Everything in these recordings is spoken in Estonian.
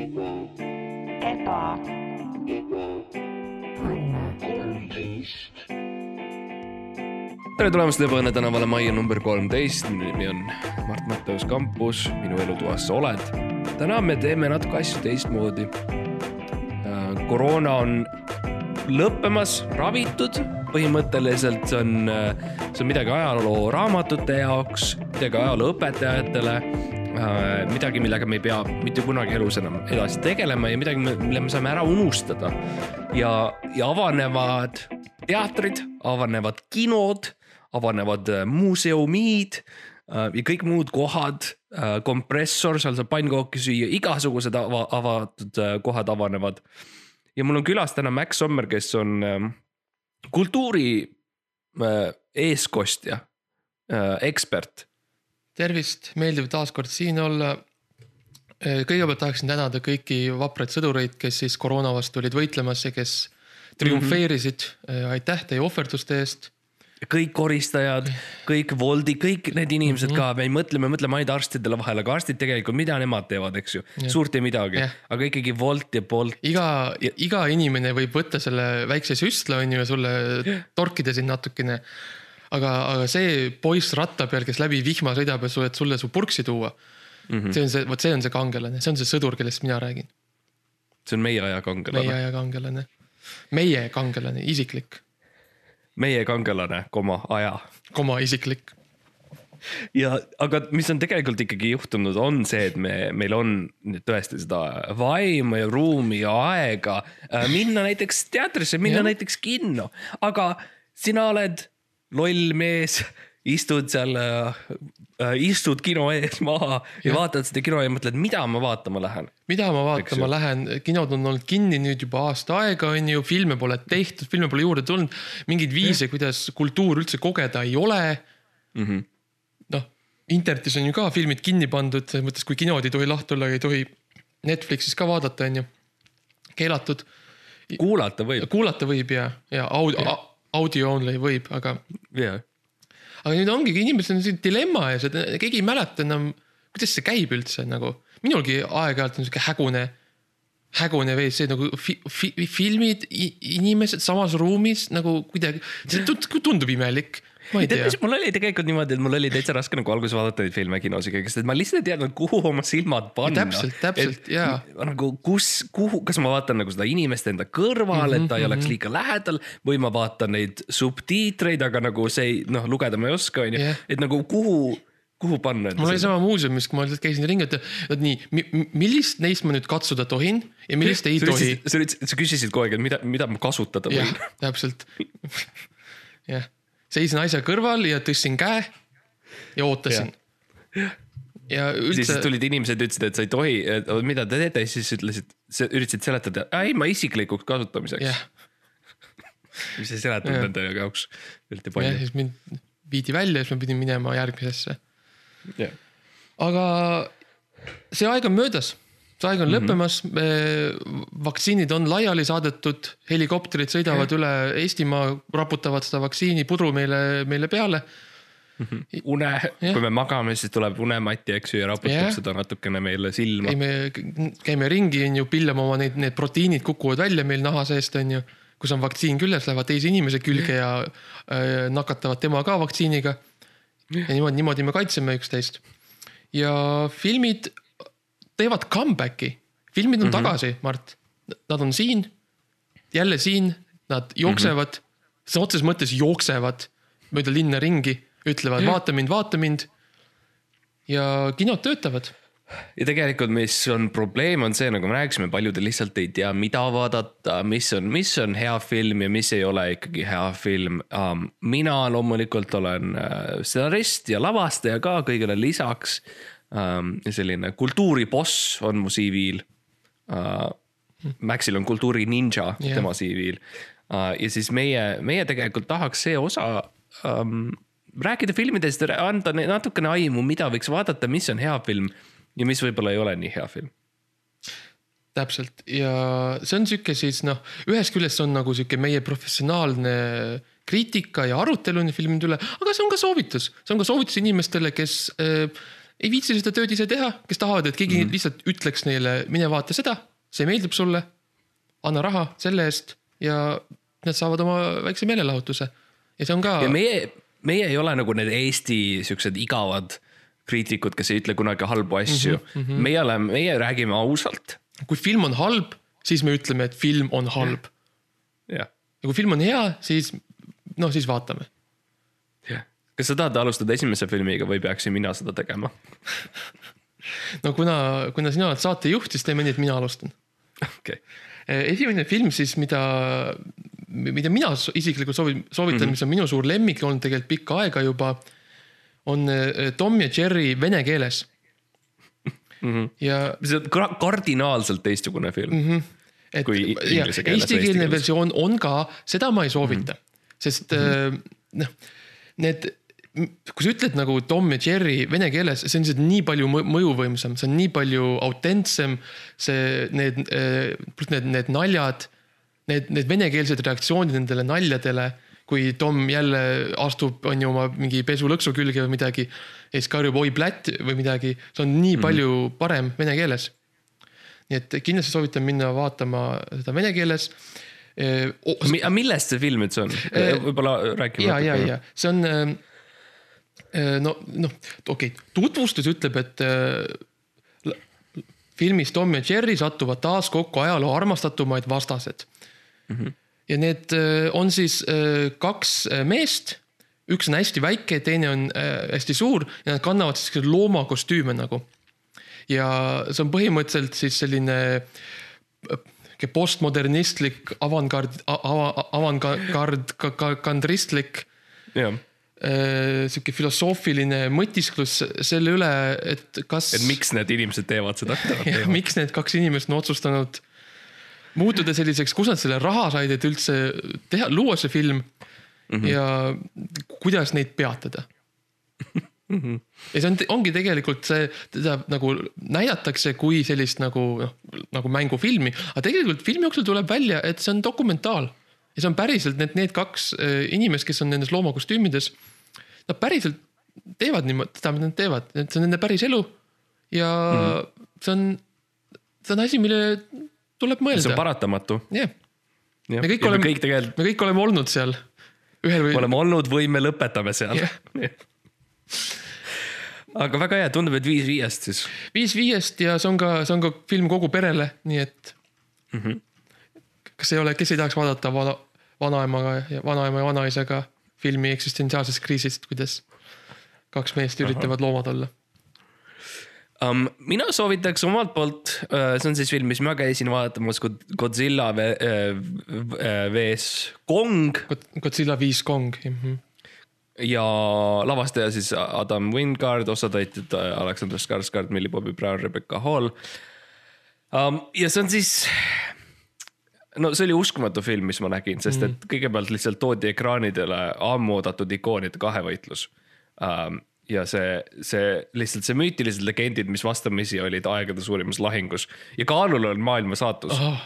eba, tere tulemast Ebaõnne tänavale majja number kolmteist, minu nimi on Mart Matteus Kampus, minu elutoas sa oled. täna me teeme natuke asju teistmoodi. koroona on lõppemas, ravitud, põhimõtteliselt see on, see on midagi ajalooraamatute jaoks, midagi ajalooõpetajatele, midagi, millega me ei pea mitte kunagi elus enam edasi tegelema ja midagi, mille me saame ära unustada. ja, ja avanevad teatrid, avanevad kinod, avanevad äh, muuseumid äh, ja kõik muud kohad, kompressor, seal saab pannkooki süüa, igasugused ava, avatud äh, kohad avanevad. ja mul on külas täna Max Sommer, kes on ähm, kultuuri äh, eeskostja, ekspert. tervist, meeldiv taas kord siin olla. kõigepealt tahaksin tänada kõiki vapraid sõdureid, kes siis koroona vastu olid võitlemas ja kes triumfeerisid mm. -hmm. aitäh teie ohverduste eest. kõik koristajad, kõik Woldi, kõik need inimesed mm -hmm. ka, me ei mõtle, me mõtleme ainult arstidele vahele, aga arstid tegelikult, mida nemad teevad, eks ju, suurt ei midagi aga ikkagi Wolt ja Bolt. iga, iga inimene võib võtta selle väikse süstla on ju ja sulle torkida siin natukene. aga, aga see poiss ratta peal, kes läbi vihma sõidab ja sulle, et sulle su purksi tuua mm. -hmm. see on see, vot see on see kangelane, see on see sõdur, kellest mina räägin. see on meie aja meie kangelane, aja kangelane. meie kangelane, isiklik, meie kangelane, koma aja koma isiklik. ja, aga mis on tegelikult ikkagi juhtunud, on see, et me, meil on nüüd tõesti seda vaimu ja ruumi ja aega äh, minna näiteks teatrisse, minna ja. näiteks kinno, aga sina oled loll mees, istud seal äh,, istud kino ees maha ja, ja vaatad seda kino ja mõtled, mida ma vaatama lähen. mida ma vaatama lähen, kinod on olnud kinni nüüd juba aasta aega, on ju, filme pole tehtud, filme pole juurde tulnud. mingeid viise, kuidas kultuur üldse kogeda ei ole. Mm -hmm. noh, internetis on ju ka filmid kinni pandud, selles mõttes, kui kinod ei tohi lahti olla, ei tohi Netflixis ka vaadata, on ju. keelatud, kuulata võib, kuulata võib ja, ja audio, audio only võib, aga, jah. aga nüüd ongi, inimestel on selline dilemma ees, et keegi ei mäleta enam, kuidas see käib üldse nagu. minulgi aeg-ajalt on sihuke hägune, hägune see nagu fi, fi, filmid, inimesed samas ruumis nagu kuidagi, see tund- tundub imelik, mul oli tegelikult niimoodi, et mul oli täitsa raske nagu alguses vaadata neid filme kinos ja kõigest, et ma lihtsalt ei teadnud, kuhu oma silmad panna. täpselt, täpselt, jaa. nagu kus, kuhu, kas ma vaatan nagu seda inimest enda kõrval, et ta ei Mhm, oleks liiga lähedal või ma vaatan neid subtiitreid, aga nagu see ei, noh, lugeda ma ei oska, onju et nagu kuhu, kuhu panna. mul oli sama muuseumis, kui ma lihtsalt käisin ringi, et, et nii, millist neist ma nüüd katsuda tohin ja millist ei tohi. sa ütlesid, sa küsisid kogu aeg, et mida, mida ma kasutada võin., täpselt. jah, seisin asja kõrval ja tõstsin käe ja ootasin. ja siis üldse, tulid inimesed, ütlesid, et sa ei tohi, mida te teete, siis ütlesid, üritasid seletada, ei ma isiklikuks kasutamiseks jah, mis ei seletanud Jah. nende jaoks eriti jah, palju. siis mind viidi välja, siis ma pidin minema järgmisesse. jah, aga see aeg on möödas, see aeg on mm Mhm. -hmm. lõppemas. vaktsiinid on laiali saadetud, helikopterid sõidavad üle Eestimaa, raputavad seda vaktsiinipudru meile, meile peale. une, Jah. kui me magame, siis tuleb unemati, eks ju, ja raputab Jah. seda natukene meile silma. käime, käime ringi, on ju, pillame oma neid, need proteiinid kukuvad välja meil naha seest, on ju. kus on vaktsiin küljes, lähevad teise inimese külge ja äh, nakatavad tema ka vaktsiiniga. ja niimoodi, niimoodi me kaitseme üksteist. ja filmid teevad comeback'i, filmid on mm -hmm. tagasi, Mart. Nad on siin, jälle siin, nad jooksevad mm, -hmm. sõna otseses mõttes jooksevad mööda linna ringi, ütlevad vaata mind, vaata mind. ja kinod töötavad ja tegelikult, mis on probleem, on see, nagu me rääkisime, paljud lihtsalt ei tea, mida vaadata, mis on, mis on hea film ja mis ei ole ikkagi hea film um,. mina loomulikult olen uh, stsenarist ja lavastaja ka kõigele lisaks. Selline kultuuriboss on mu CV-l uh,. Maxil on kultuuri ninja Jah. yeah. tema CV-l uh, ja siis meie, meie tegelikult tahaks see osa um, rääkida filmidest anda ne- natukene aimu, mida võiks vaadata, mis on hea film ja mis võib-olla ei ole nii hea film. täpselt ja see on sihuke siis noh, ühest küljest on nagu sihuke meie professionaalne kriitika ja arutelu filmide üle, aga see on ka soovitus, see on ka soovitus inimestele, kes äh, ei viitsi seda tööd ise teha, kes tahavad, et keegi mm -hmm. lihtsalt ütleks neile, mine vaata seda, see meeldib sulle. anna raha selle eest ja nad saavad oma väikse meelelahutuse ja see on ka ja, meie, meie ei ole nagu need Eesti siuksed igavad kriitikud, kes ei ütle kunagi halbu asju mm. -hmm. meie oleme, meie räägime ausalt. kui film on halb, siis me ütleme, et film on halb. ja kui film on hea, siis noh, siis vaatame. Kas sa tahad alustada esimese filmiga või peaksin mina seda tegema? no kuna, kuna sina oled saatejuht, siis teeme nii, et mina alustan. okei, esimene film siis, mida, mida mina isiklikult soovin, soovitan mm, -hmm. mis on minu suur lemmik olnud tegelikult pikka aega juba, on eh, Tom ja Jerry vene keeles. ja see on kardinaalselt teistsugune film mm. -hmm. et Kui inglise keeles eestikeelne versioon on ka, seda ma ei soovita mm, -hmm. sest mm -hmm. noh, need, kui sa ütled nagu Tom ja Jerry vene keeles, see on lihtsalt nii palju mõ- mõjuvõimsam, see on nii palju autentsem. see, need, pluss need, need naljad, need, need venekeelsed reaktsioonid nendele naljadele kui Tom jälle astub, on ju oma mingi pesulõksu külge või midagi ja siis karjub oi plätt või midagi, see on nii palju parem vene keeles nii et kindlasti soovitan minna vaatama seda vene keeles. Mi,. millest see film üldse on? võib-olla räägime ja, ja, ja see on äh, no, noh, okei okay., tutvustus ütleb, et äh, filmis Tom ja Jerry satuvad taas kokku ajaloo armastatumaid vastased mm. -hmm. ja need äh, on siis äh, kaks äh, meest, üks on hästi väike, teine on äh, hästi suur ja nad kannavad siis loomakostüüme nagu. ja see on põhimõtteliselt siis selline äh, postmodernistlik avangard, avangard, kandristlik jah, äh, sihuke filosoofiline mõtisklus selle üle, et kas. et miks need inimesed teevad seda, miks need kaks inimest on otsustanud muutuda selliseks, kus nad selle raha said, et üldse teha, luua see film mm -hmm. ja kuidas neid peatada mm. -hmm. ja see on, ongi tegelikult see, teda nagu näidatakse kui sellist nagu noh, nagu mängufilmi, aga tegelikult filmi jooksul tuleb välja, et see on dokumentaal ja see on päriselt need, need kaks äh, inimest, kes on nendes loomakostüümides. Nad päriselt teevad niimoodi, seda, mida nad teevad, et see on nende päris elu ja mm see on, see on asi, millele tuleb see on mõelda. paratamatu. jah, me Me kõik oleme- kõik tegelikult me kõik oleme olnud seal ühel või oleme olnud või me lõpetame seal Jah. aga väga hea, tundub, et viis viiest siis. viis viiest ja see on ka, see on ka film kogu perele, nii et mm. -hmm. Kas ei ole, kes ei tahaks vaadata vana, vanaemaga ja vanaema ja vanaisaga filmi eksistentsiaalsest kriisist, kuidas kaks meest üritavad loomad olla. um,. mina soovitaks omalt poolt, see on siis film, mis ma käisin vaatamas, Godzilla ve- äh, vs Kong Godzilla viis Kong mm. -hmm. ja lavastaja siis Adam Wingard, osatäitjad Alexander Skarsgård, Millie Bobby Brown, Rebecca Hall um,. ja see on siis, no see oli uskumatu film, mis ma nägin, sest et kõigepealt lihtsalt toodi ekraanidele ammu oodatud ikoonide kahevõitlus um,. ja see, see lihtsalt see müütilised legendid, mis vastamisi olid aegade suurimas lahingus ja kaalul on maailma saatus Oh,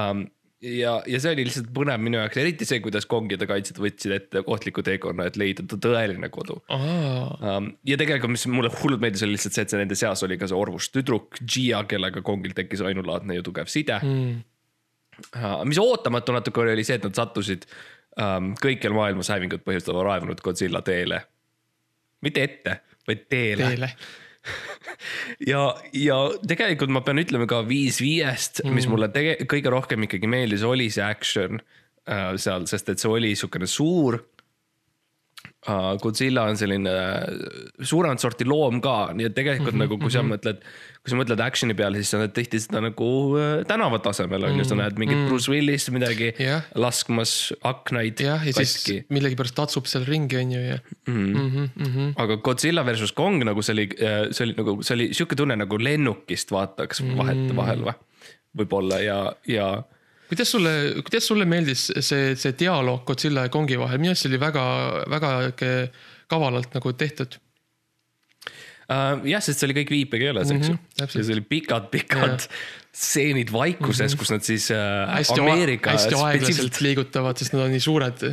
um,. ja, ja see oli lihtsalt põnev minu jaoks, eriti see, kuidas kongide kaitsjad võtsid ette ohtliku teekonna, et leida tõeline kodu aa, um,. ja tegelikult, mis mulle hullult meeldis, oli lihtsalt see, et see nende seas oli ka see orvus tüdruk, Gia, kellega kongil tekkis ainulaadne ja tugev side mm. Mis ootamatu natuke oli, oli see, et nad sattusid um, kõikjal maailmas hävingut põhjustava raevunud Godzilla teele. mitte ette, vaid teele, teele. ja, ja tegelikult ma pean ütlema ka viis viiest mm., mis mulle tege-, kõige rohkem ikkagi meeldis, oli see action äh, seal, sest et see oli niisugune suur uh,. Godzilla on selline äh, suuremat sorti loom ka, nii et tegelikult mm -hmm, nagu, kui sa mõtled, kui sa mõtled action'i peale, siis sa näed tihti seda nagu äh, tänava tasemel on ju, sa näed mingit Bruce Willis midagi Jah. laskmas aknaid jah, ja siis katki millegipärast tatsub seal ringi, on ju, ja mm. -hmm, mm -hmm. aga Godzilla versus Kong nagu see oli, see oli nagu, see oli sihuke tunne nagu lennukist vaataks vahetevahel või, võib-olla ja, ja kuidas sulle, kuidas sulle meeldis see, see dialoog Godzilla ja Kongi vahel, minu arust see oli väga, väga kavalalt nagu tehtud. uh, jah, sest see oli kõik viipekeeles, eks ju Mhm, ja see oli pikad-pikad stseenid vaikuses, kus nad siis uh, hästi, Ameerika hästi aeglaselt liigutavad, sest nad on nii suured.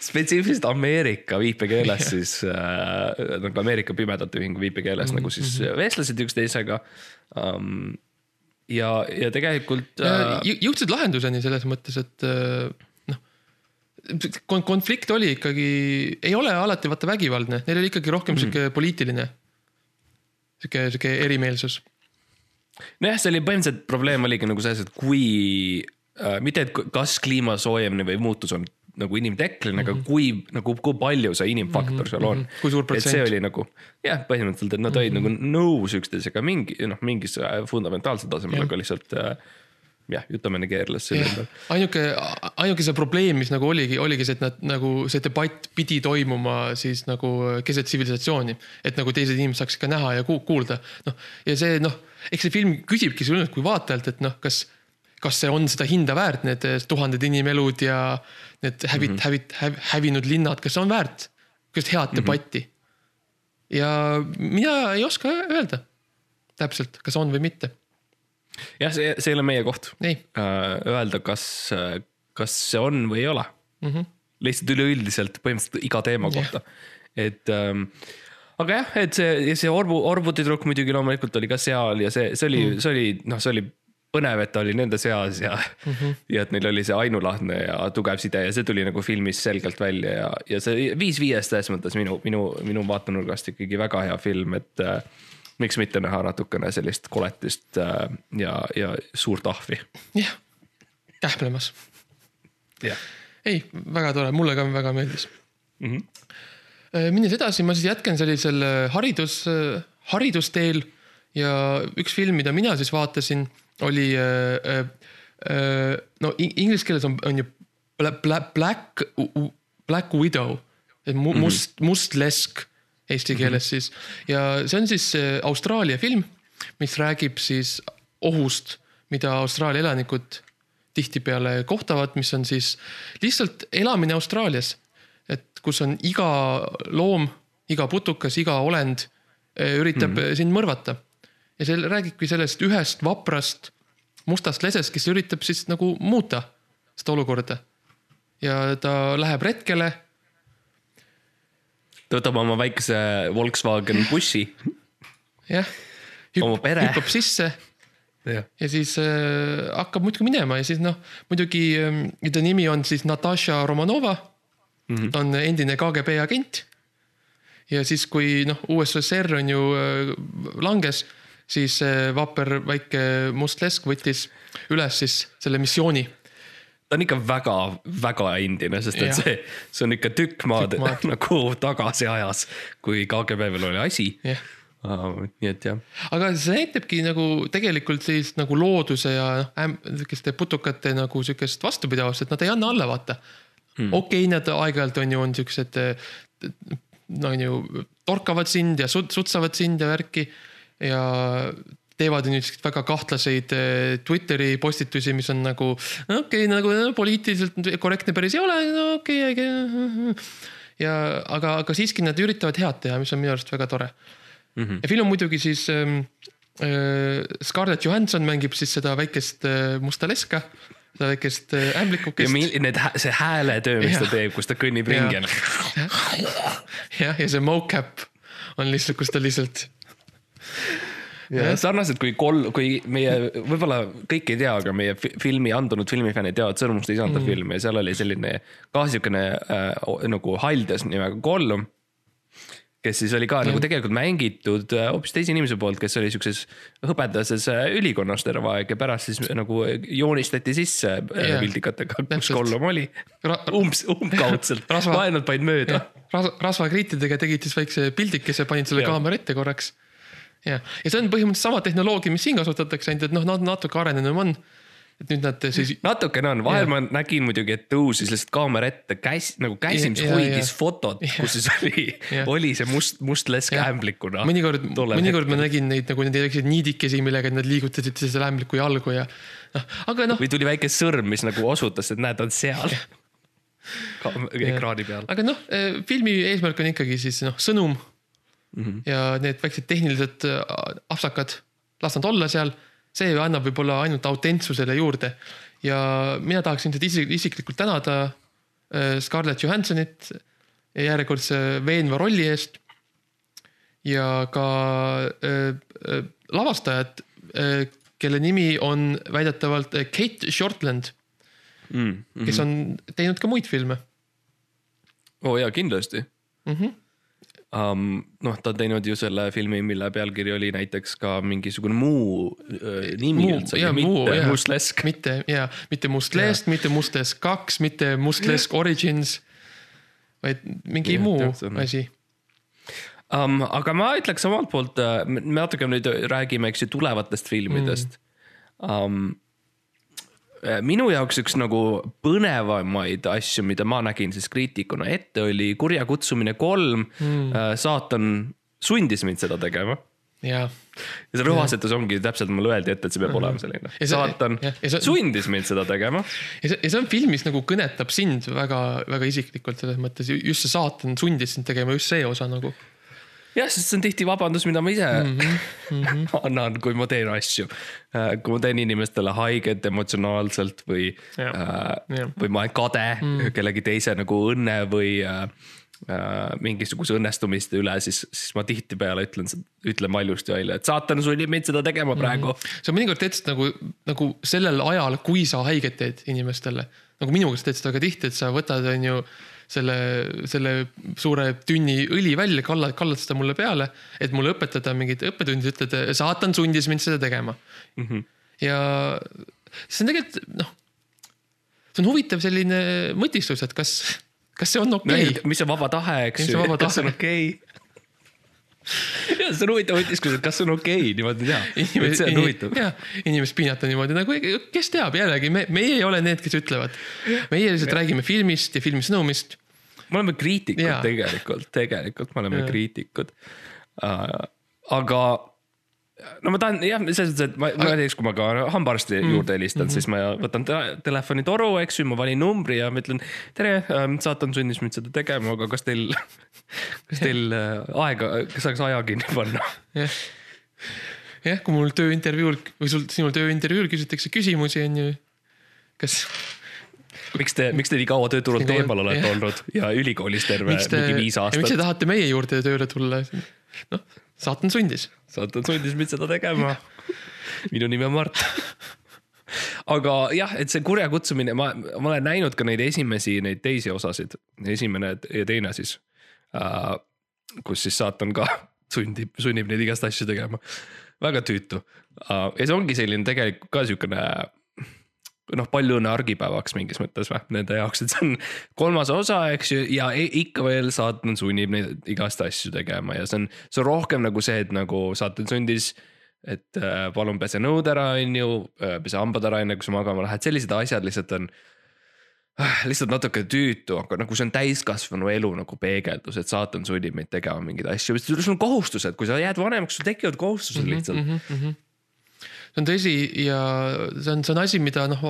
spetsiifiliselt Ameerika viipekeeles siis äh, nagu Ameerika Pimedate Ühingu viipekeeles mm -hmm. nagu siis Mhm. vestlesid üksteisega um,. ja, ja tegelikult äh, Jõ- jõudsid lahenduseni selles mõttes, et äh, noh, konflikt oli ikkagi, ei ole alati vaata vägivaldne, neil oli ikkagi rohkem Mhm. sihuke poliitiline, sihuke, sihuke erimeelsus. nojah, see oli põhimõtteliselt probleem oligi nagu selles, et kui äh,, mitte, et kas kliima soojenemine või muutus on nagu inimtekkeline mm, -hmm. aga kui nagu, kui palju see inimfaktor seal on Mhm, kui suur et see protsent. oli nagu jah, põhimõtteliselt, et nad olid mm -hmm. nagu nõus üksteisega mingi noh, mingis äh, fundamentaalsel tasemel, aga lihtsalt äh, jah, jutamine keerles selle ümber. ainuke, ainuke see probleem, mis nagu oligi, oligi see, et nad nagu see debatt pidi toimuma siis nagu keset tsivilisatsiooni. et nagu teised inimesed saaks ikka näha ja ku- kuulda, noh ja see noh, eks see film küsibki sinult kui vaatajalt, et noh, kas, kas see on seda hinda väärt, need eh, tuhanded inimelud ja need hävit- mm, -hmm. hävit- häv,, hävinud linnad, kas on väärt sihukest head debatti. ja mina ei oska öelda täpselt, kas on või mitte, jah, see, see ei ole meie koht äh, öelda, kas, kas see on või ei ole mm. -hmm. lihtsalt üleüldiselt põhimõtteliselt iga teema kohta, et ähm, aga jah, et see, see orbu, orbutitüdruk muidugi loomulikult oli ka seal ja see, see oli mm., see oli noh, see oli põnev, et ta oli nende seas ja mm, -hmm. ja et neil oli see ainulaadne ja tugev side ja see tuli nagu filmis selgelt välja ja, ja see Viis viiest selles mõttes minu, minu, minu vaatenurgast ikkagi väga hea film, et äh, miks mitte näha natukene sellist koletist äh, ja, ja suurt ahvi. jah, kähplemas jah ei, väga tore, mulle ka väga meeldis mm. -hmm. minnes edasi, ma siis jätkan sellisel äh, haridus, haridusteel ja üks film, mida mina siis vaatasin, oli äh, äh, no in- inglise keeles on, on ju Black, Black, Black, Widow, et mu- must, must lesk eesti keeles siis ja see on siis äh, Austraalia film, mis räägib siis ohust, mida Austraalia elanikud tihtipeale kohtavad, mis on siis lihtsalt elamine Austraalias. et kus on iga loom, iga putukas, iga olend eh, üritab mm. sind mõrvata. Ja see räägibki sellest ühest vaprast mustast lesest, kes üritab siis nagu muuta seda olukorda. ja ta läheb retkele, ta võtab oma väikese Volkswagen bussi. jah. Hüppab sisse jah, ja siis äh, hakkab muidugi minema ja siis noh, muidugi ähm, ta nimi on siis Natasha Romanova mm. -hmm. ta on endine KGB agent. ja siis, kui noh, USSR on ju äh, langes, siis äh, vapper väike must lesk võttis üles siis selle missiooni. ta on ikka väga-väga endine, sest et Jah. see, see on ikka tükk maad Tükk maad. nagu tagasi ajas, kui KGB veel oli asi. jah, nii et jah, aga see näitabki nagu tegelikult sellist nagu looduse ja noh, sihukeste putukate nagu sihukest vastupidavust, et nad ei anna alla, vaata hmm.. okei okay,, nad aeg-ajalt on ju, on siuksed, no on ju, torkavad sind ja sut- sutsavad sind ja värki ja teevad nüüd siukseid väga kahtlaseid eh, Twitteri postitusi, mis on nagu okei okay,, nagu no, poliitiliselt korrektne päris ei ole, no okei okay, okay.. ja aga, aga siiski nad üritavad head teha, mis on minu arust väga tore mm. -hmm. ja film muidugi siis ähm, äh, Scarlett Johansson mängib siis seda väikest äh, musta leska, seda väikest äh, ja ämblikukest. mil- need, see hääletöö, mis ta Jah. teeb, kus ta kõnnib ringi. jah, ja see mocap on lihtsalt, kus ta lihtsalt sarnaselt kui kol-, kui meie, võib-olla kõik ei tea, aga meie fi- filmi, andunud filmifännid teavad Sõrmuste isanda mm. filmi ja seal oli selline ka siukene äh, nagu haljas nimega Gollum. kes siis oli ka mm. nagu tegelikult mängitud äh, hoopis teise inimese poolt, kes oli siukses hõbedases äh, ülikonnas terve aeg ja pärast siis nagu joonistati sisse äh, Jah. pildikatega, kus. Gollum oli. Ra- umbs, umbkaudselt, vaenlad panid mööda. ras- rasvakriitidega tegid siis väikse pildikese, panid selle Jah. kaamera ette korraks. jah, ja see on põhimõtteliselt sama tehnoloogia, mis siin kasutatakse, ainult et noh, nad natuke arenenum on. et nüüd nad siis natukene on, vahel Jah. ma nägin muidugi, et tõusis lihtsalt kaamera ette, käis nagu käsimis Ja- ja- hoidis ja. fotot, kus siis oli oli see must, must lesk ämblikuna. mõnikord, mõnikord ma nägin neid nagu neid väikseid niidikesi, millega nad liigutasid siis selle ämbliku jalgu ja noh, aga noh, või tuli väike sõrm, mis nagu osutas, et näed, ta on seal. ekraani peal. aga noh, filmi eesmärk on ikkagi siis noh, sõnum mm. Mhm. -hmm. ja need väiksed tehnilised äh, apsakad, las nad olla seal, see annab võib-olla ainult autentsusele juurde. ja mina tahaksin teid isik- isiklikult tänada äh, Scarlett Johanssonit järjekordse veenva rolli eest. ja ka äh, äh, lavastajat, kelle nimi on väidetavalt äh, Kate Shortland, mm.. kes on teinud ka muid filme oo oh, jaa, kindlasti mm. -hmm. um,. noh, ta on teinud ju selle filmi, mille pealkiri oli näiteks ka mingisugune muu äh, nimi Muu, üldse, muu, mitte jaa. Mustlesk. mitte ja mitte Mustlesk, mitte Mustlesk kaks, mitte Mustlesk Origins, vaid mingi Jah, muu täpselt. asi. um,. aga ma ütleks omalt poolt, me natuke nüüd räägime, eks ju, tulevatest filmidest mm.. Um, minu jaoks üks nagu põnevamaid asju, mida ma nägin siis kriitikuna ette, oli Kurja kutsumine kolm mm.. saatan sundis mind seda tegema ja, ja see rõhuasetus ongi täpselt, mulle öeldi ette, et see peab olema selline Mhm. Ja. see- saatan jah, ja see- sundis mind seda tegema. ja see, ja see on film, mis nagu kõnetab sind väga, väga isiklikult selles mõttes, just see saatan sundis sind tegema just see osa nagu. jah, sest see on tihti vabandus, mida ma ise mm -hmm. Mhm. annan, kui ma teen asju. kui ma teen inimestele haiget emotsionaalselt või, Jah, jah. või ma olen kade mm. kellegi teise nagu õnne või äh, äh, mingisuguse õnnestumiste üle, siis, siis ma tihtipeale ütlen, ütlen valjusti välja, et saatan sunnib mind seda tegema praegu mm. sa mõnikord teed seda nagu, nagu sellel ajal, kui sa haiget teed inimestele. nagu minuga sa teed seda väga tihti, et sa võtad, on ju selle, selle suure tünni õli välja, kallad, kallad seda mulle peale, et mulle õpetada mingeid õppetunde, ütled, saatan sundis mind seda tegema mm. -hmm. ja see on tegelikult noh, see on huvitav selline mõtisklus, et kas, kas see on okei okay.. mis on vaba tahe, eks ju kas see on okei ja see on huvitav mõtisklus, et kas see on okei okay, niimoodi teha, see on huvitav. jah, inimest piinata niimoodi nagu, kes teab jällegi, me, meie ei ole need, kes ütlevad. meie lihtsalt räägime filmist ja filmi sõnumist. Me oleme kriitikud Jaa. tegelikult, tegelikult me oleme Jaa. kriitikud uh,. aga no ma tahan jah, selles mõttes, et ma, ma näiteks, kui ma ka hambaarsti mm. juurde helistan mm, -hmm. siis ma võtan te telefonitoru, eks ju, ma valin numbri ja ma ütlen. tere, saatan sundis mind seda tegema, aga kas teil, kas teil äh, aega, kas saaks aja kinni panna? jah, jah, kui mul tööintervjuul või sul, sinul tööintervjuul küsitakse küsimusi, on ju. kas, miks te, miks te nii kaua tööturult eemal olete jah. olnud ja ülikoolis terve te, mingi viis miks te aastat? tahate meie juurde tööle tulla? noh, saatan sundis. saatan sundis mind seda tegema. minu nimi on Mart. aga jah, et see kurja kutsumine, ma, ma olen näinud ka neid esimesi, neid teisi osasid, esimene ja teine siis äh,. kus siis saatan ka sundib, sunnib neid igast asju tegema. väga tüütu äh, ja see ongi selline tegelikult ka siukene noh, palju õnne argipäevaks mingis mõttes või nende jaoks, et see on kolmas osa, eks ju, ja i- ikka veel saatan sunnib neid igast asju tegema ja see on, see on rohkem nagu see, et nagu saatan sundis. et äh, palun pese nõud ära, on ju, pese hambad ära enne kui sa magama lähed, sellised asjad lihtsalt on äh, lihtsalt natuke tüütu, aga nagu see on täiskasvanu elu nagu peegeldus, et saatan sunnib meid tegema mingeid asju, sul on kohustused, kui sa jääd vanemaks, sul tekivad kohustused lihtsalt mm. -hmm. See on tõsi ja see on, see on asi, mida noh,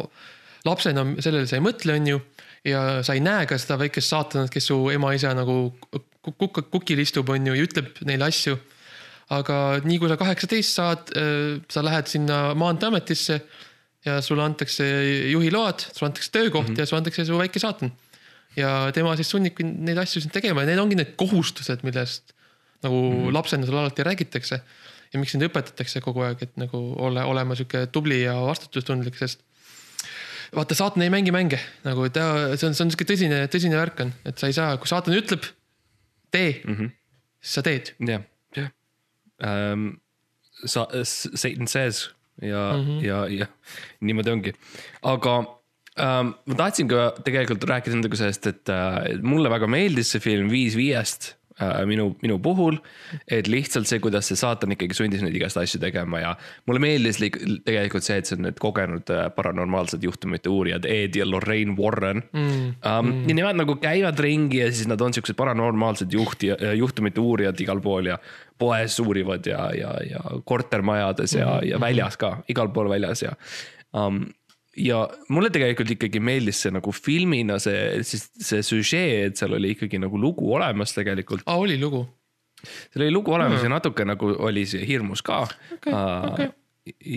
lapsena sellele sa ei mõtle, on ju. ja sa ei näe ka seda väikest saatanat, kes su ema-isa nagu kuk- kuk- kukil istub, on ju, ja ütleb neile asju. aga nii kui sa kaheksateist saad, sa lähed sinna maanteeametisse ja sulle antakse juhiload, sulle antakse töökoht mm -hmm. ja sulle antakse su väike saatan. ja tema siis sunnibki neid asju sind tegema ja need ongi need kohustused, millest nagu mm -hmm. lapsena sulle alati räägitakse ja miks sind õpetatakse kogu aeg, et nagu ole, olema sihuke tubli ja vastutustundlik, sest vaata, saatan ei mängi mänge nagu ta, see on, see on sihuke tõsine, tõsine värk on, et sa ei saa, kui saatan ütleb, tee mm, -hmm. siis sa teed. jah, jah um,. sa, Satan says ja mm, -hmm. ja, ja niimoodi ongi, aga um, ma tahtsin ka tegelikult rääkida nendega sellest, et uh, mulle väga meeldis see film Viis viiest minu, minu puhul. et lihtsalt see, kuidas see saatan ikkagi sundis neid igast asju tegema ja mulle meeldis tegelikult see, et see on need kogenud uh, paranormaalsed juhtumite uurijad, Ed ja Lorraine Warren mm,. Um, mm. ja nemad nagu käivad ringi ja siis nad on siuksed paranormaalsed juhti, juhtumite uurijad igal pool ja poes uurivad ja, ja, ja kortermajades ja mm, -hmm. ja väljas ka, igal pool väljas ja um,. Ja mulle tegelikult ikkagi meeldis see nagu filmina see, siis see süžee, et seal oli ikkagi nagu lugu olemas tegelikult. aa, oli lugu. seal oli lugu olemas mm. ja natuke nagu oli see hirmus ka okay,. okei.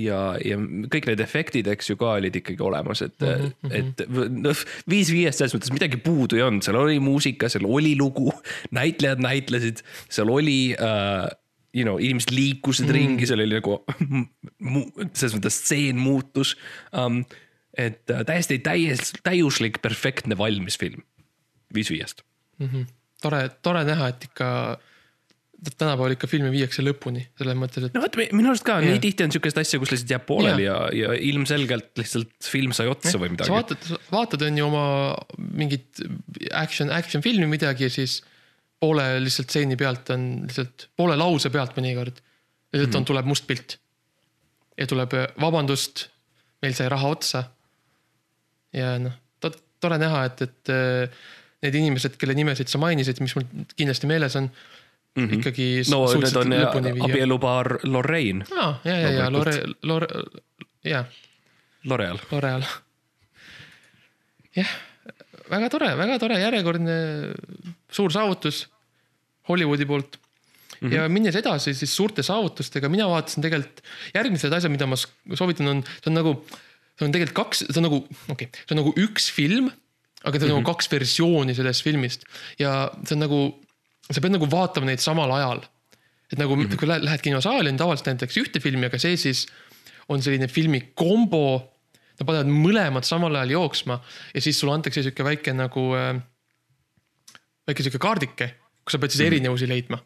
ja, ja kõik need efektid, eks ju ka olid ikkagi olemas, et mm, -hmm. et viis viiest selles mõttes midagi puudu ei olnud, seal oli muusika, seal oli lugu, näitlejad näitlesid, seal oli uh,. You know, inimesed liikusid mm. ringi, seal oli nagu selles mõttes stseen muutus um,. Et uh, täiesti täies, täiuslik, perfektne valmis film, viis viiest. tore, tore näha, et ikka tänapäeval ikka filmi viiakse lõpuni, selles mõttes, et no vot, minu arust ka nii tihti on sihukest asja, kus lihtsalt jääb pooleli ja, ja ilmselgelt lihtsalt film sai otsa või sa midagi. vaatad, vaatad on ju oma mingit action, action filmi midagi ja siis poole lihtsalt stseeni pealt on lihtsalt poole lause pealt mõnikord. lihtsalt Mhm. on, tuleb must pilt. ja tuleb vabandust, meil sai raha otsa. Ja noh, tore näha, et, et äh, need inimesed, kelle nimesid sa mainisid, mis mul kindlasti meeles on mm, -hmm. ikkagi Mhm. no need on abielupaar Lorraine, aa, ja, ja, ja Lore, Lore, ja L'Oreal. L'Oreal. jah, väga tore, väga tore, järjekordne suur saavutus Hollywoodi poolt mm. -hmm. ja minnes edasi siis suurte saavutustega, mina vaatasin tegelikult järgmised asjad, mida ma soovitan, on, see on nagu, see on tegelikult kaks, see on nagu, okei okay,, see on nagu üks film, aga see on mm -hmm. nagu kaks versiooni sellest filmist ja see on nagu, sa pead nagu vaatama neid samal ajal et nagu mm -hmm. kui lähed, lähed kinosaali, on tavaliselt näiteks ühte filmi, aga see siis on selline filmi kombo. Nad panevad mõlemad samal ajal jooksma ja siis sulle antakse sihuke väike nagu äh,, väike sihuke kaardike, kus sa pead siis erinevusi leidma.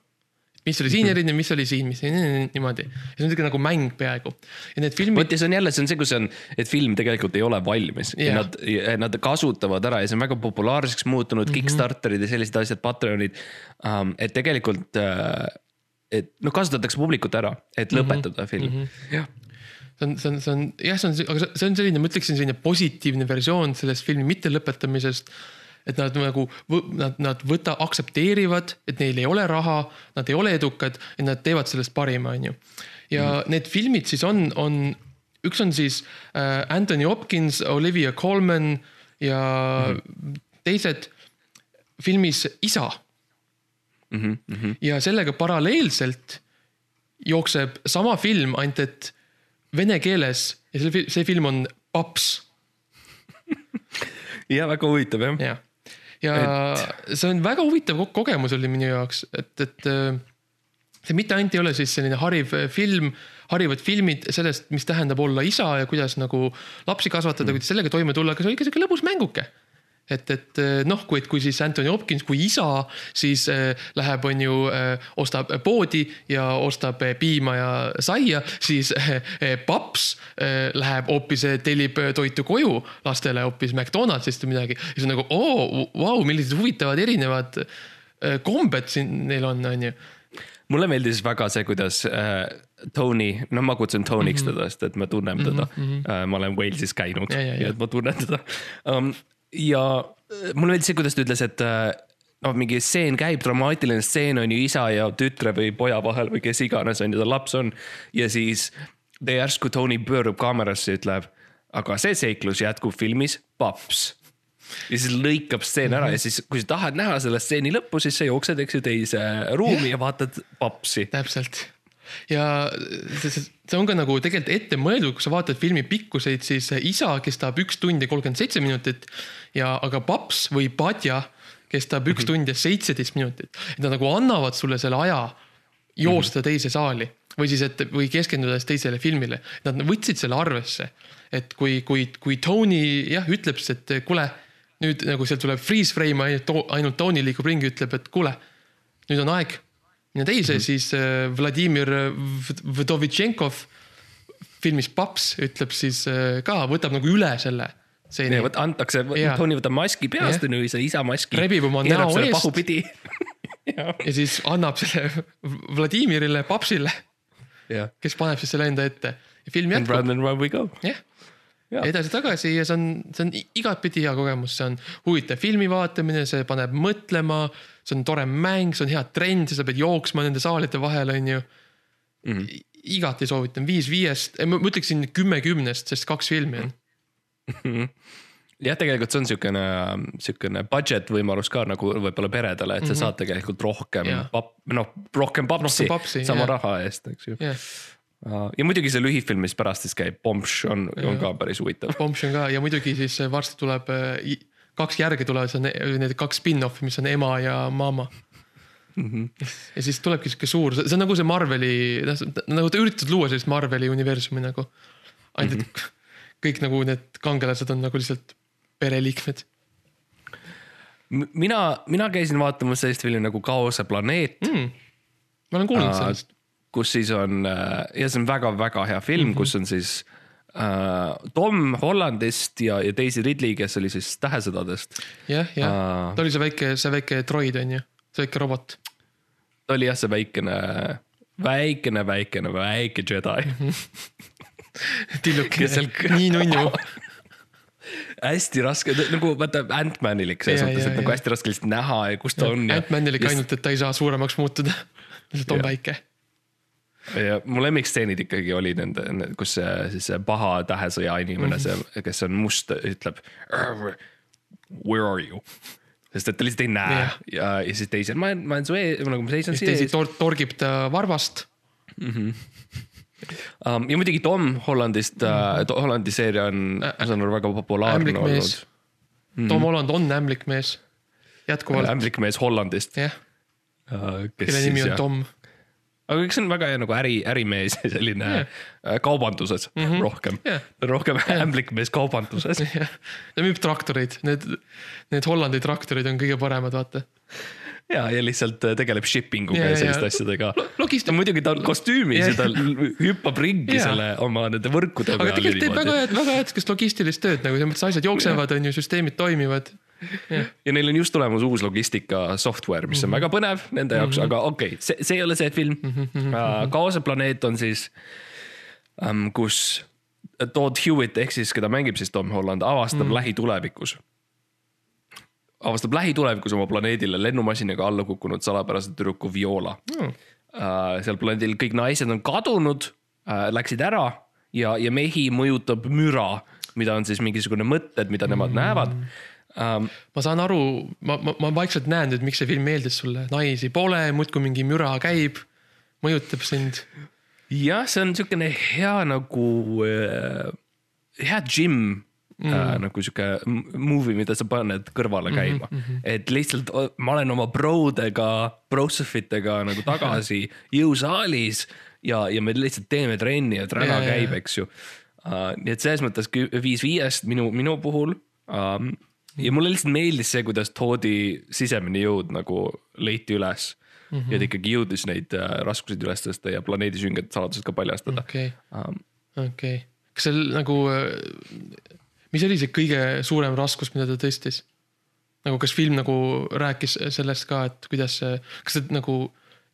Mis oli siin erinev, mis oli siin, mis niimoodi. ja see on sihuke nagu mäng peaaegu ja need filmid vot ja see on jälle, see on see, kus on, et film tegelikult ei ole valmis yeah. Nad, nad kasutavad ära ja see on väga populaarseks muutunud mm, -hmm. Kickstarterid ja sellised asjad, Patreonid um,. et tegelikult uh,, et noh, kasutatakse publikut ära, et lõpetada mm -hmm. film mm. -hmm. jah, see on, see on, see on jah, see on, aga see on selline, ma ütleksin, selline positiivne versioon sellest filmi mittelõpetamisest. Et nad nagu, nad, nad võta, aktsepteerivad, et neil ei ole raha, nad ei ole edukad ja nad teevad sellest parima, on ju. ja mm. need filmid siis on, on, üks on siis äh, Anthony Hopkins, Olivia Colman ja mm. teised filmis Isa mm -hmm, mm -hmm. ja sellega paralleelselt jookseb sama film, ainult et vene keeles ja see, see film on Paps, ja väga huvitav jah ja.. Ja et... see on väga huvitav ko- kogemus oli minu jaoks, et, et äh, see mitte ainult ei ole siis selline hariv äh, film, harivad filmid sellest, mis tähendab olla isa ja kuidas nagu lapsi kasvatada mm., kuidas sellega toime tulla, aga see oli ka sihuke lõbus mänguke et, et äh, noh, kui, et kui siis Anthony Hopkins kui isa, siis äh, läheb, on ju äh,, ostab poodi ja ostab piima ja saia, siis paps äh, läheb hoopis tellib toitu koju lastele hoopis McDonaldsist või midagi. ja see on nagu oo, vau, millised huvitavad erinevad kombed siin neil on, on ju. mulle meeldis väga see, kuidas äh, Tony, no ma kutsun Tony'ks mm -hmm. teda, sest et ma tunnen teda mm. -hmm. äh, ma olen Walesis käinud Ja, ja, ja. ja et ma tunnen teda um,. Ja äh, mulle meeldis see, kuidas ta ütles, et äh, noh, mingi stseen käib, dramaatiline stseen on ju isa ja tütre või poja vahel või kes iganes on ju, ta laps on. ja siis järsku Tony pöörab kaamerasse ja ütleb, aga see seiklus jätkub filmis Paps ja siis lõikab stseen ära ja siis, kui sa tahad näha selle stseeni lõppu, siis sa jooksed, eks ju, teise ruumi ja vaatad papsi. täpselt ja see, see see on ka nagu tegelikult ette mõeldud, kui sa vaatad filmi pikkuseid, siis isa kestab üks tund ja kolmkümmend seitse minutit ja, aga paps või padja kestab üks tund ja seitseteist minutit. et nad nagu annavad sulle selle aja joosta teise saali või siis, et või keskenduda siis teisele filmile. Nad võtsid selle arvesse, et kui, kui, kui Tony jah, ütleb siis, et kuule, nüüd nagu sealt tuleb freeze frame ainult, ainult Tony liigub ringi, ütleb, et kuule, nüüd on aeg minna teise mm, -hmm. siis äh, Vladimir Vdovitšenkov filmis Paps ütleb siis äh, ka, võtab nagu üle selle stseeni ja. vot antakse Tony võtab maski peast on ju, see isa maski. Rebib oma näo eest. pahupidi. ja siis annab selle Vladimirile, Papsile, kes paneb siis selle enda ette ja film jätkub, jah. Edasi-tagasi ja see on, see on igatpidi hea kogemus, see on huvitav filmi vaatamine, see paneb mõtlema, see on tore mäng, see on hea trend, sa pead jooksma nende saalide vahel, on ju Mhm. I- igati soovitan, viis viiest, ma ütleksin kümme kümnest, sest kaks filmi on. jah, tegelikult see on siukene, siukene budget võimalus ka nagu võib-olla peredele, et sa saad tegelikult rohkem pap-, noh, rohkem papsi, sama jah. raha eest, eks ju. jah, ja muidugi see lühifilm, mis pärast siis käib, Bombsh on, on ka päris huvitav. Bombsh on ka ja muidugi siis varsti tuleb äh, kaks järge tulevad, see on ne- need kaks spin-off'i, mis on ema ja mama. ja siis tulebki sihuke suur, see on nagu see Marveli, nagu ta üritas luua sellist Marveli universumi nagu. ainult, et kõik nagu need kangelased on nagu lihtsalt pereliikmed. mina, mina käisin vaatamas sellist filmi nagu Kaose planeet mm.. ma olen kuulnud sellest. Kus siis on äh, ja see on väga-väga hea film mm, -hmm. kus on siis äh, Tom Hollandist ja, ja Daisy Ridley, kes oli siis Tähesõdadest. jah, jah Aa., ta oli see väike, see väike droid on ju, see väike robot. ta oli jah, see väikene, väikene, väikene, väike Jedi. tillukene Kes seal, nii nunnu. hästi raske, nagu vaata Ant-Manilik selles mõttes, et nagu jaa. hästi raske lihtsalt näha ja kus ta on ja. Ant-Manil ikka ainult, et ta ei saa suuremaks muutuda. lihtsalt on väike. Ja mu lemmikstseenid ikkagi oli nende, kus see siis see paha tähesõja inimene mm, Mhm. -hmm. see, kes on must, ütleb. Where are you? sest et ta lihtsalt ei näe yeah. ja, ja siis teisel, ma olen, ma olen su ees, nagu ma seisan siis teisi tor-, torgib ta varvast. Um, ja muidugi Tom Hollandist uh,, Hollandi seeria on, ma saan aru, väga populaarne ämblik olnud mees. Tom Holland on ämblik mees. jätkuvalt, ämblik mees Hollandist jah, uh,. kelle nimi on Tom. Aga eks see on väga hea nagu äri, ärimees ja selline yeah. kaubanduses mm -hmm. rohkem Jah. rohkem ämblik mees kaubanduses. jah, ta müüb traktoreid, need, need Hollandi traktorid on kõige paremad, vaata. ja, ja lihtsalt äh, tegeleb shipping uga ja, Ja, ja ja- selliste asjadega. logistika- muidugi ta on kostüümis ja, Ja- ja ta hüppab ringi Ja. selle oma nende võrkude aga tegelikult teeb väga head, väga head sihukest logistilist tööd nagu selles mõttes asjad jooksevad, on ju, süsteemid toimivad. ja neil on just tulemas uus logistika software, mis on väga põnev nende jaoks, aga okei okay,, see, see ei ole see film. kaose planeet on siis, kus Todd Hewitt ehk siis, keda mängib siis Tom Holland, avastab mm. lähitulevikus. avastab lähitulevikus oma planeedile lennumasinaga alla kukkunud salapärase tüdruku Viola Hmm. uh,. seal planeedil kõik naised on kadunud uh,, läksid ära ja, ja mehi mõjutab müra, mida on siis mingisugune mõtted, mida nemad mm. näevad um,. ma saan aru, ma, ma, ma vaikselt näen nüüd, miks see film meeldis sulle, naisi pole, muudkui mingi müra käib, mõjutab sind. jah, see on niisugune hea nagu äh,, hea gym mm. äh, nagu sihuke movie, mida sa paned kõrvale käima mm. -hmm. et lihtsalt ma olen oma brodega, brosefitega nagu tagasi jõusaalis ja, ja me lihtsalt teeme trenni ja träna ja, käib, eks ju uh,. nii et selles mõttes viis viiest minu, minu puhul um,. Ja mulle lihtsalt meeldis see, kuidas Toodi sisemine jõud nagu leiti üles mm. -hmm. ja ta ikkagi jõudis neid uh, raskuseid üles tõsta ja planeedi süngete saladused ka paljastada okei, um,. okei. kas seal nagu, mis oli see kõige suurem raskus, mida ta tõstis? nagu kas film nagu rääkis sellest ka, et kuidas kas ta nagu,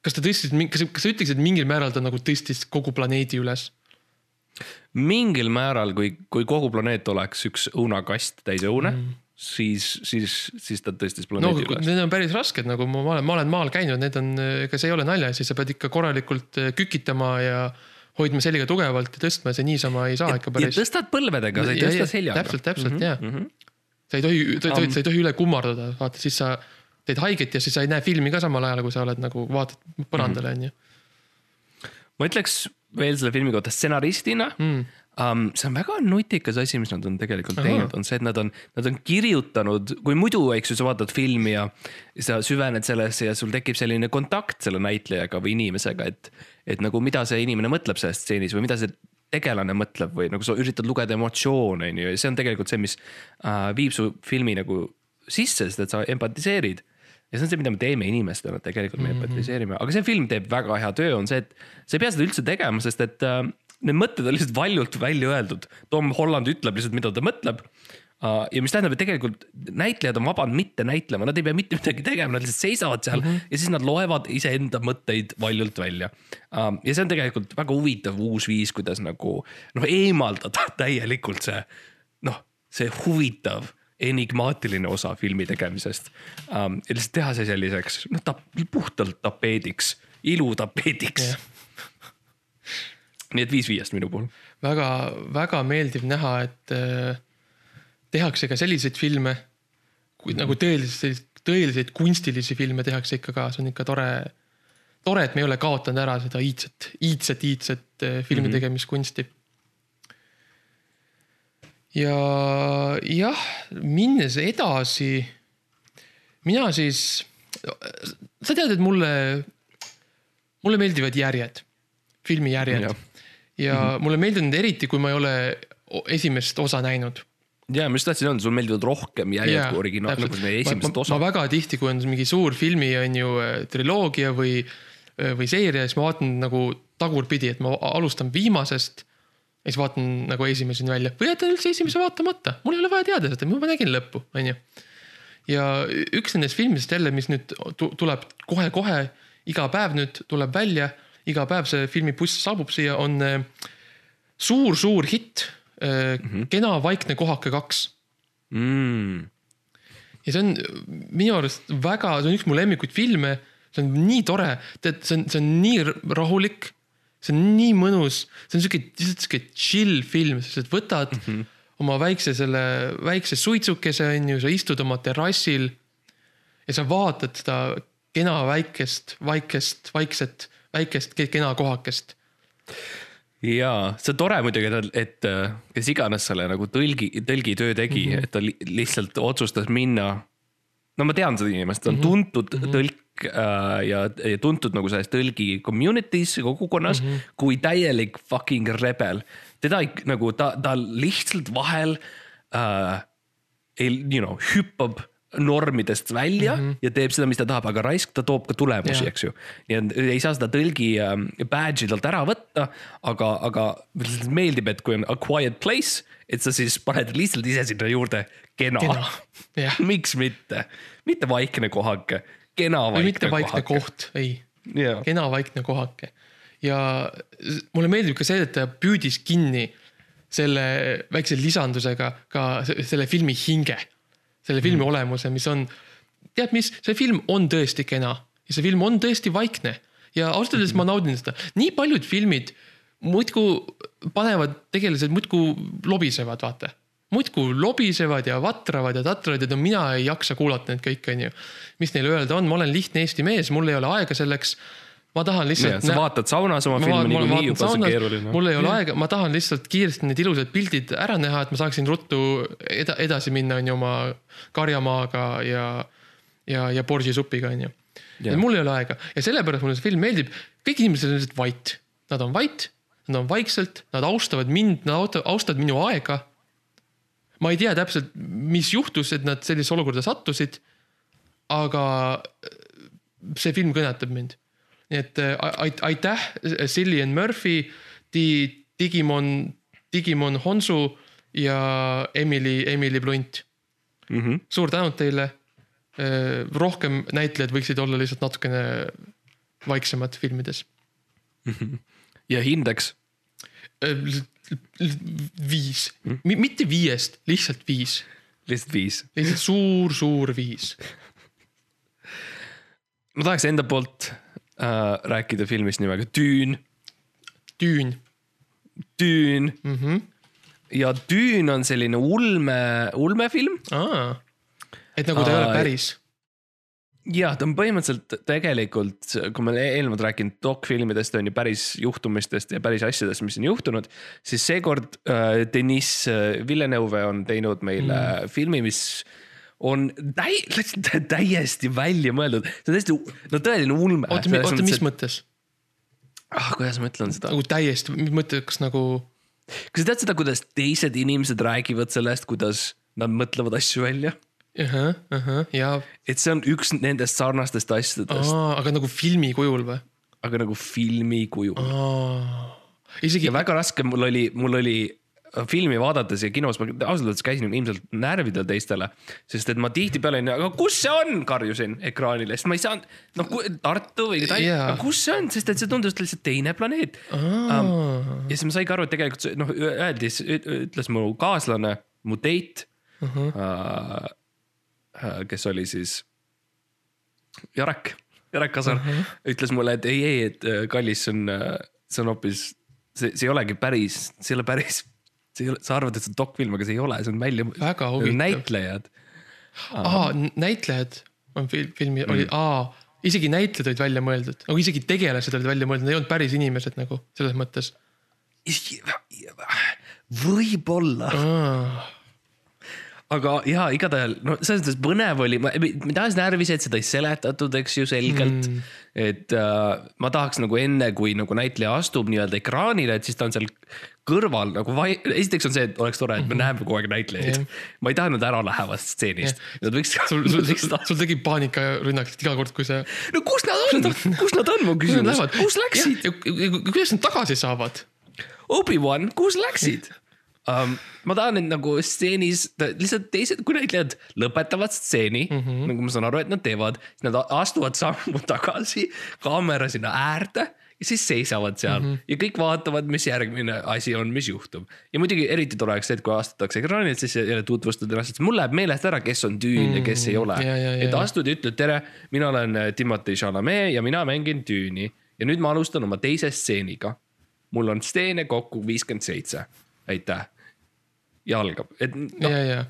kas ta tõstis, kas, kas sa ütleksid, et mingil määral ta nagu tõstis kogu planeedi üles? mingil määral, kui, kui kogu planeet oleks üks õunakast täis õune mm., siis, siis, siis ta tõstis no planeedi üles. need on päris rasked, nagu ma olen, ma olen maal käinud, need on, ega see ei ole naljaasi, sa pead ikka korralikult eh, kükitama ja hoidma selga tugevalt ja tõstma, see niisama ei saa ikka ja päris. tõstad põlvedega, sa ei tõsta seljaga. täpselt, täpselt Mhm, ja mm. -hmm. sa ei tohi, sa ei tohi, sa ei tohi üle kummardada, vaata siis sa teed haiget ja siis sa ei näe filmi ka samal ajal, kui sa oled nagu vaatad põrandale Mhm. onju. ma ütleks veel selle filmi kohta stsenaristina mm.. Um, see on väga nutikas asi, mis nad on tegelikult Ahah. teinud, on see, et nad on, nad on kirjutanud, kui muidu, eks ju, sa vaatad filmi ja sa süvened sellesse ja sul tekib selline kontakt selle näitlejaga või inimesega, et, et nagu mida see inimene mõtleb selles stseenis või mida see tegelane mõtleb või nagu sa üritad lugeda emotsioone, on ju, ja see on tegelikult see, mis äh, viib su filmi nagu sisse, sest et sa empatiseerid ja see on see, mida me teeme inimestena, tegelikult me mm -hmm. empatiseerime, aga see film teeb väga hea töö, on see, et sa ei pea seda üldse tegema, sest et äh, need mõtted on lihtsalt valjult välja öeldud. Tom Holland ütleb lihtsalt, mida ta mõtleb uh,. ja mis tähendab, et tegelikult näitlejad on vabad mitte näitlema, nad ei pea mitte midagi tegema, nad lihtsalt seisavad seal mm -hmm. ja siis nad loevad iseenda mõtteid valjult välja uh,. ja see on tegelikult väga huvitav uus viis, kuidas nagu noh, eemaldada täielikult see noh, see huvitav enigmaatiline osa filmi tegemisest um,. ja lihtsalt teha see selliseks noh, ta puhtalt tapeediks, ilutapeediks Jah. Nii et viis viiest minu puhul. väga, väga meeldiv näha, et äh, tehakse ka selliseid filme, kui nagu tõeliselt, tõeliseid kunstilisi filme tehakse ikka ka, see on ikka tore, tore, et me ei ole kaotanud ära seda iidset, iidset, iidset äh, filmi mm. -hmm. tegemiskunsti. ja jah, minnes edasi, mina siis, sa tead, et mulle, mulle meeldivad järjed, filmijärjed Jah. Ja mm -hmm. mulle meeldivad need eriti, kui ma ei ole esimest osa näinud ja ma just tahtsin öelda, sulle meeldivad rohkem järjed Jaa, kui originaal, täpselt. nagu meie esimesed ma, osad. ma väga tihti, kui on mingi suur filmi on ju äh, triloogia või, või seeria, siis ma vaatan nagu tagurpidi, et ma alustan viimasest. ja siis vaatan nagu esimeseni välja või jätan üldse esimese vaatamata, mul ei ole vaja teada seda, ma juba nägin lõppu, on ju. ja üks nendest filmidest jälle, mis nüüd tu- tuleb kohe-kohe, iga päev nüüd tuleb välja, iga päev see filmibuss saabub siia, on äh, suur-suur hitt mm. -hmm. kena vaikne kohake kaks mm.. ja see on minu arust väga, see on üks mu lemmikuid filme, see on nii tore, tead, see on, see on nii rahulik, see on nii mõnus, see on siuke, lihtsalt siuke chill film, sa lihtsalt võtad mm -hmm. oma väikse selle, väikse suitsukese on ju, sa istud oma terrassil ja sa vaatad seda kena väikest, väikest, vaikset, väikest ke- kena kohakest. jaa, see on tore muidugi, et, et äh, kes iganes selle nagu tõlgi, tõlgitöö tegi mm. -hmm. et ta li lihtsalt otsustas minna. no ma tean seda inimest, ta on tuntud mm -hmm. tõlk äh, ja, ja tuntud nagu selles tõlgi community's, kogukonnas mm -hmm. kui täielik fucking rebel. teda ei, nagu ta, ta lihtsalt vahel äh, ei, you know, hüppab normidest välja mm -hmm. ja teeb seda, mis ta tahab, aga raisk, ta toob ka tulemusi eks ju. nii et ei saa seda tõlgi ähm, badge'i talt ära võtta, aga, aga meeldib, et kui on a quiet place, et sa siis paned lihtsalt ise sinna juurde kena, kena miks mitte, mitte vaikne kohake, kena vaikne mitte vaikne kohake. koht, ei jaa, kena vaikne kohake. ja mulle meeldib ka see, et ta püüdis kinni selle väikse lisandusega ka se- selle filmi hinge. Selle filmi mm. olemuse, mis on, tead mis, see film on tõesti kena ja see film on tõesti vaikne ja ausalt öeldes ma naudin seda, nii paljud filmid muudkui panevad tegelased muudkui lobisevad, vaata muudkui lobisevad ja vatravad ja tatravad ja no mina ei jaksa kuulata neid kõiki, onju. mis neil öelda on, ma olen lihtne Eesti mees, mul ei ole aega selleks. Ma tahan lihtsalt. sa vaatad saunas oma filmi niikuinii juba, see on keeruline. mul ei ole aega, ma tahan lihtsalt kiiresti need ilusad pildid ära näha, et ma saaksin ruttu eda, edasi minna, onju, oma karjamaaga ja, ja, ja borsisupiga, onju. Jah. mul ei ole aega ja sellepärast mulle see film meeldib, kõik inimesed on lihtsalt vait, nad on vait, nad on vaikselt, nad austavad mind, nad austa- austavad minu aega. ma ei tea täpselt, mis juhtus, et nad sellisesse olukorda sattusid. aga see film kõnetab mind. Et äh, ait- aitäh, Cillian Murphy, Di-, Digimon, Digimon Honsu ja Emily, Emily Blunt. mm. -hmm. suur tänu teile. rohkem näitlejad võiksid olla lihtsalt natukene vaiksemad filmides. ja hindeks, viis, mitte viiest, lihtsalt viis, lihtsalt viis. lihtsalt suur-suur viis. ma tahaks enda poolt äh, rääkida filmist nimega Düün, Düün Düün mm. -hmm. ja Düün on selline ulme, ulmefilm et nagu ta ei ole päris. jah, ta on põhimõtteliselt tegelikult, kui me eelnevalt rääkinud dokfilmidest on ju päris juhtumistest ja päris asjadest, mis on juhtunud. siis seekord äh, Deniss Villeneuve on teinud meile mm. filmi, mis on täi-, täiesti välja mõeldud, see on täiesti, no tõeline ulme. oota, oota, mis mõttes? ah,, kuidas ma ütlen seda, nagu täiesti, mis mõttes, kas nagu, kas sa tead seda, kuidas teised inimesed räägivad sellest, kuidas nad mõtlevad asju välja? ahah, ahah, ja, et see on üks nendest sarnastest asjadest, aga nagu filmi kujul või? aga nagu filmi kujul. isegi ja, väga raske mul oli, mul oli filmi vaadates ja kinos ma ausalt öeldes käisin ilmselt närvidel teistele, sest et ma tihtipeale olin, aga kus see on, karjusin ekraanile, sest ma ei saanud, noh Tartu või Tallinn yeah., kus see on, sest et see tundus lihtsalt teine planeet. ja siis ma saingi aru, et tegelikult noh, öeldi, ütles mu kaaslane, mu date uh. -huh. äh, kes oli siis Jarek, Jarek Kasar uh. -huh. ütles mulle, et ei, ei, et äh, kallis, see on, see on hoopis, see, see ei olegi päris, see ei ole päris, see ei ole, sa arvad, et see on dokfilm, aga see ei ole, see on välja, Väga huvitav. näitlejad. aa, näitlejad on fil-, filmi mm. oli, aa, isegi näitlejad olid välja mõeldud, nagu isegi tegelased olid välja mõeldud, nad ei olnud päris inimesed nagu selles mõttes. võib-olla, aga ja igatahes no selles mõttes põnev oli, ma, mind ajas närvi see, et seda ei seletatud, eks ju selgelt mm.. Et äh, ma tahaks nagu enne, kui nagu näitleja astub nii-öelda ekraanile, et siis ta on seal kõrval nagu vai-, esiteks on see, et oleks tore, et me näeme kogu aeg näitlejaid yeah.. ma ei taha nad ära lähevad stseenist yeah., nad võiks. sul, sul, sul, sul tegi paanikarünnak iga kord, kui see. no kus nad on, kus nad on, mu küsimus, kus läksid?? kuidas nad tagasi saavad? Obi-Wan, kus läksid um,? ma tahan, et nagu stseenis lihtsalt teised, kui näitlejad lõpetavad stseeni mm, -hmm. nagu ma saan aru, et nad teevad, siis nad astuvad sammu tagasi, kaamera sinna äärde ja siis seisavad seal mm -hmm. ja kõik vaatavad, mis järgmine asi on, mis juhtub. ja muidugi eriti tore oleks see, et kui astutakse ekraanilt, siis jälle tutvustad ennast, sest mul läheb meelest ära, kes on Dune mm -hmm. ja kes ei ole ja, ja, et astud ja ütled tere, mina olen äh, Timothy Chalamet ja mina mängin Dune'i ja nüüd ma alustan oma teise stseeniga. mul on stseene kokku viiskümmend seitse, aitäh. Ja algab, et ja noh, ja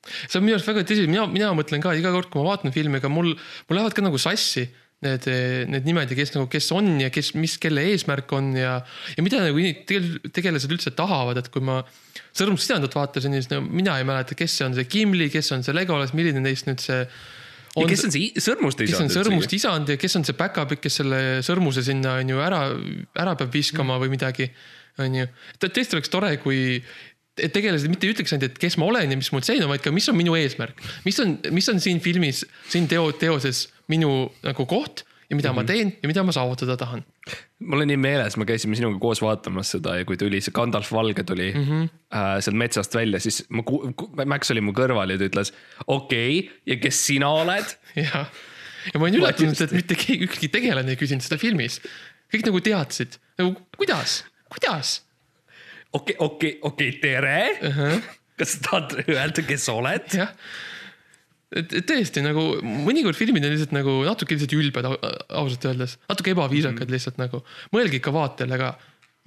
see on minu arust väga tõsi, mina, mina mõtlen ka iga kord, kui ma vaatan filmi, ega mul, mul lähevad ka nagu sassi need, need nimed ja kes nagu, kes on ja kes, mis, kelle eesmärk on ja, ja mida nagu tegel- tegelased üldse tahavad, et kui ma Sõrmust sidandat vaatasin, siis no mina ei mäleta, kes see on see Gimli, kes on see Legolas, milline neist nüüd see ja kes on see sõrmuste kes on isand sõrmust isand ja kes on see päkapikk, kes selle sõrmuse sinna on ju ära, ära peab viskama või midagi, on ju. tõesti oleks tore, kui et tegelased mitte ei ütleks ainult, et kes ma olen ja mis mul see on, vaid ka, mis on minu eesmärk. mis on, mis on siin filmis, siin teo, teoses minu nagu koht ja mida mm -hmm. ma teen ja mida ma saavutada tahan. mul on nii meeles, me käisime sinuga koos vaatamas seda ja kui tuli see Gandalf Valge tuli mm -hmm. äh, sealt metsast välja, siis ma, Max oli mu kõrval ja ta ütles okei okay, ja kes sina oled? ja, ja ma olin üllatunud, et mitte keegi, ükski tegelane ei küsinud seda filmis. kõik nagu teadsid, nagu kuidas, kuidas okei, okei, okei, tere uh. -huh. kas sa tahad öelda, kes sa oled? jah, et et tõesti nagu mõnikord filmid on lihtsalt nagu natuke lihtsalt ülbed au- ausalt öeldes, natuke ebaviisakad mm. lihtsalt nagu. mõelge ikka vaatajale ka,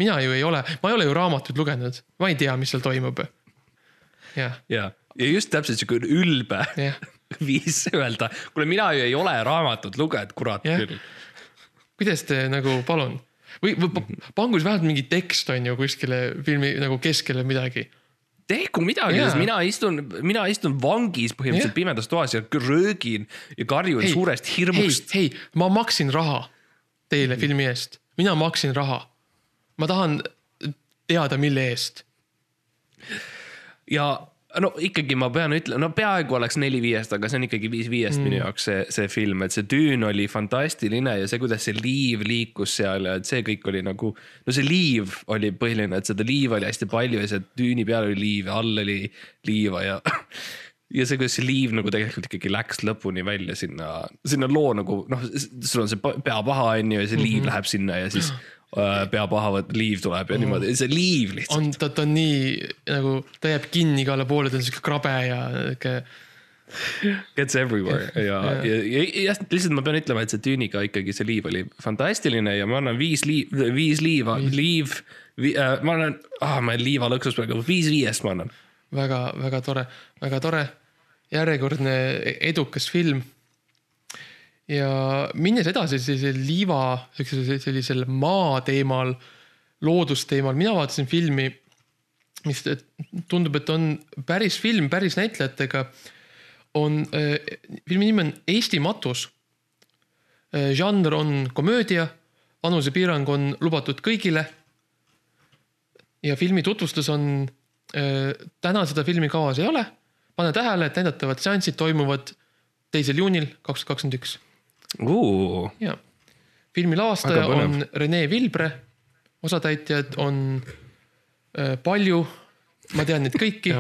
mina ju ei ole, ma ei ole ju raamatuid lugenud, ma ei tea, mis seal toimub. jah, ja, ja just täpselt siuke ülbe jah, viis öelda, kuule, mina ju ei ole raamatut lugenud, kurat Jah. küll. kuidas te nagu palun või, või pa- pangu siis vähemalt mingi tekst on ju kuskile filmi nagu keskele midagi. tehku midagi yeah., mina istun, mina istun vangis põhimõtteliselt Jah. pimedas toas ja röögin ja karjun suurest hirmust. hei, hei, ma maksin raha teile filmi eest, mina maksin raha. ma tahan teada, mille eest. ja no ikkagi ma pean ütlema, no peaaegu oleks neli viiest, aga see on ikkagi viis viiest mm. minu jaoks see, see film, et see tüün oli fantastiline ja see, kuidas see liiv liikus seal ja et see kõik oli nagu. no see liiv oli põhiline, et seda liiva oli hästi palju ja see tüüni peal oli liiv ja all oli liiva ja. ja see, kuidas see liiv nagu tegelikult ikkagi läks lõpuni välja sinna, sinna loo nagu noh, sul on see pa- peapaha on ju ja see liiv mm -hmm. läheb sinna ja siis äh, peapaha võt- liiv tuleb ja niimoodi, see liiv lihtsalt. on, ta, ta on nii nagu, ta jääb kinni igale poole, ta on siuke krabe ja siuke. Gets everywhere ja, ja, ja, ja, lihtsalt ma pean ütlema, et see tüüniga ikkagi see liiv oli fantastiline ja ma annan viis liiv, viis liiva, liiv vi,, äh, ma annan ah,, ma olen liivalõksus praegu, viis viiest ma annan. väga-väga tore, väga tore. järjekordne edukas film. Ja minnes edasi sellise liiva, sellisel maa teemal, loodusteemal, mina vaatasin filmi, mis tundub, et on päris film, päris näitlejatega. on äh,, filmi nimi on Eesti matus äh,. žanr on komöödia, vanusepiirang on lubatud kõigile. ja filmi tutvustus on äh,, täna seda filmi kavas ei ole. pane tähele, et näidatavad seansid toimuvad teisel juunil kaks tuhat kakskümmend üks ja filmi põnev. on Rene Vilbre, osatäitjad on äh, palju, ma tean neid kõiki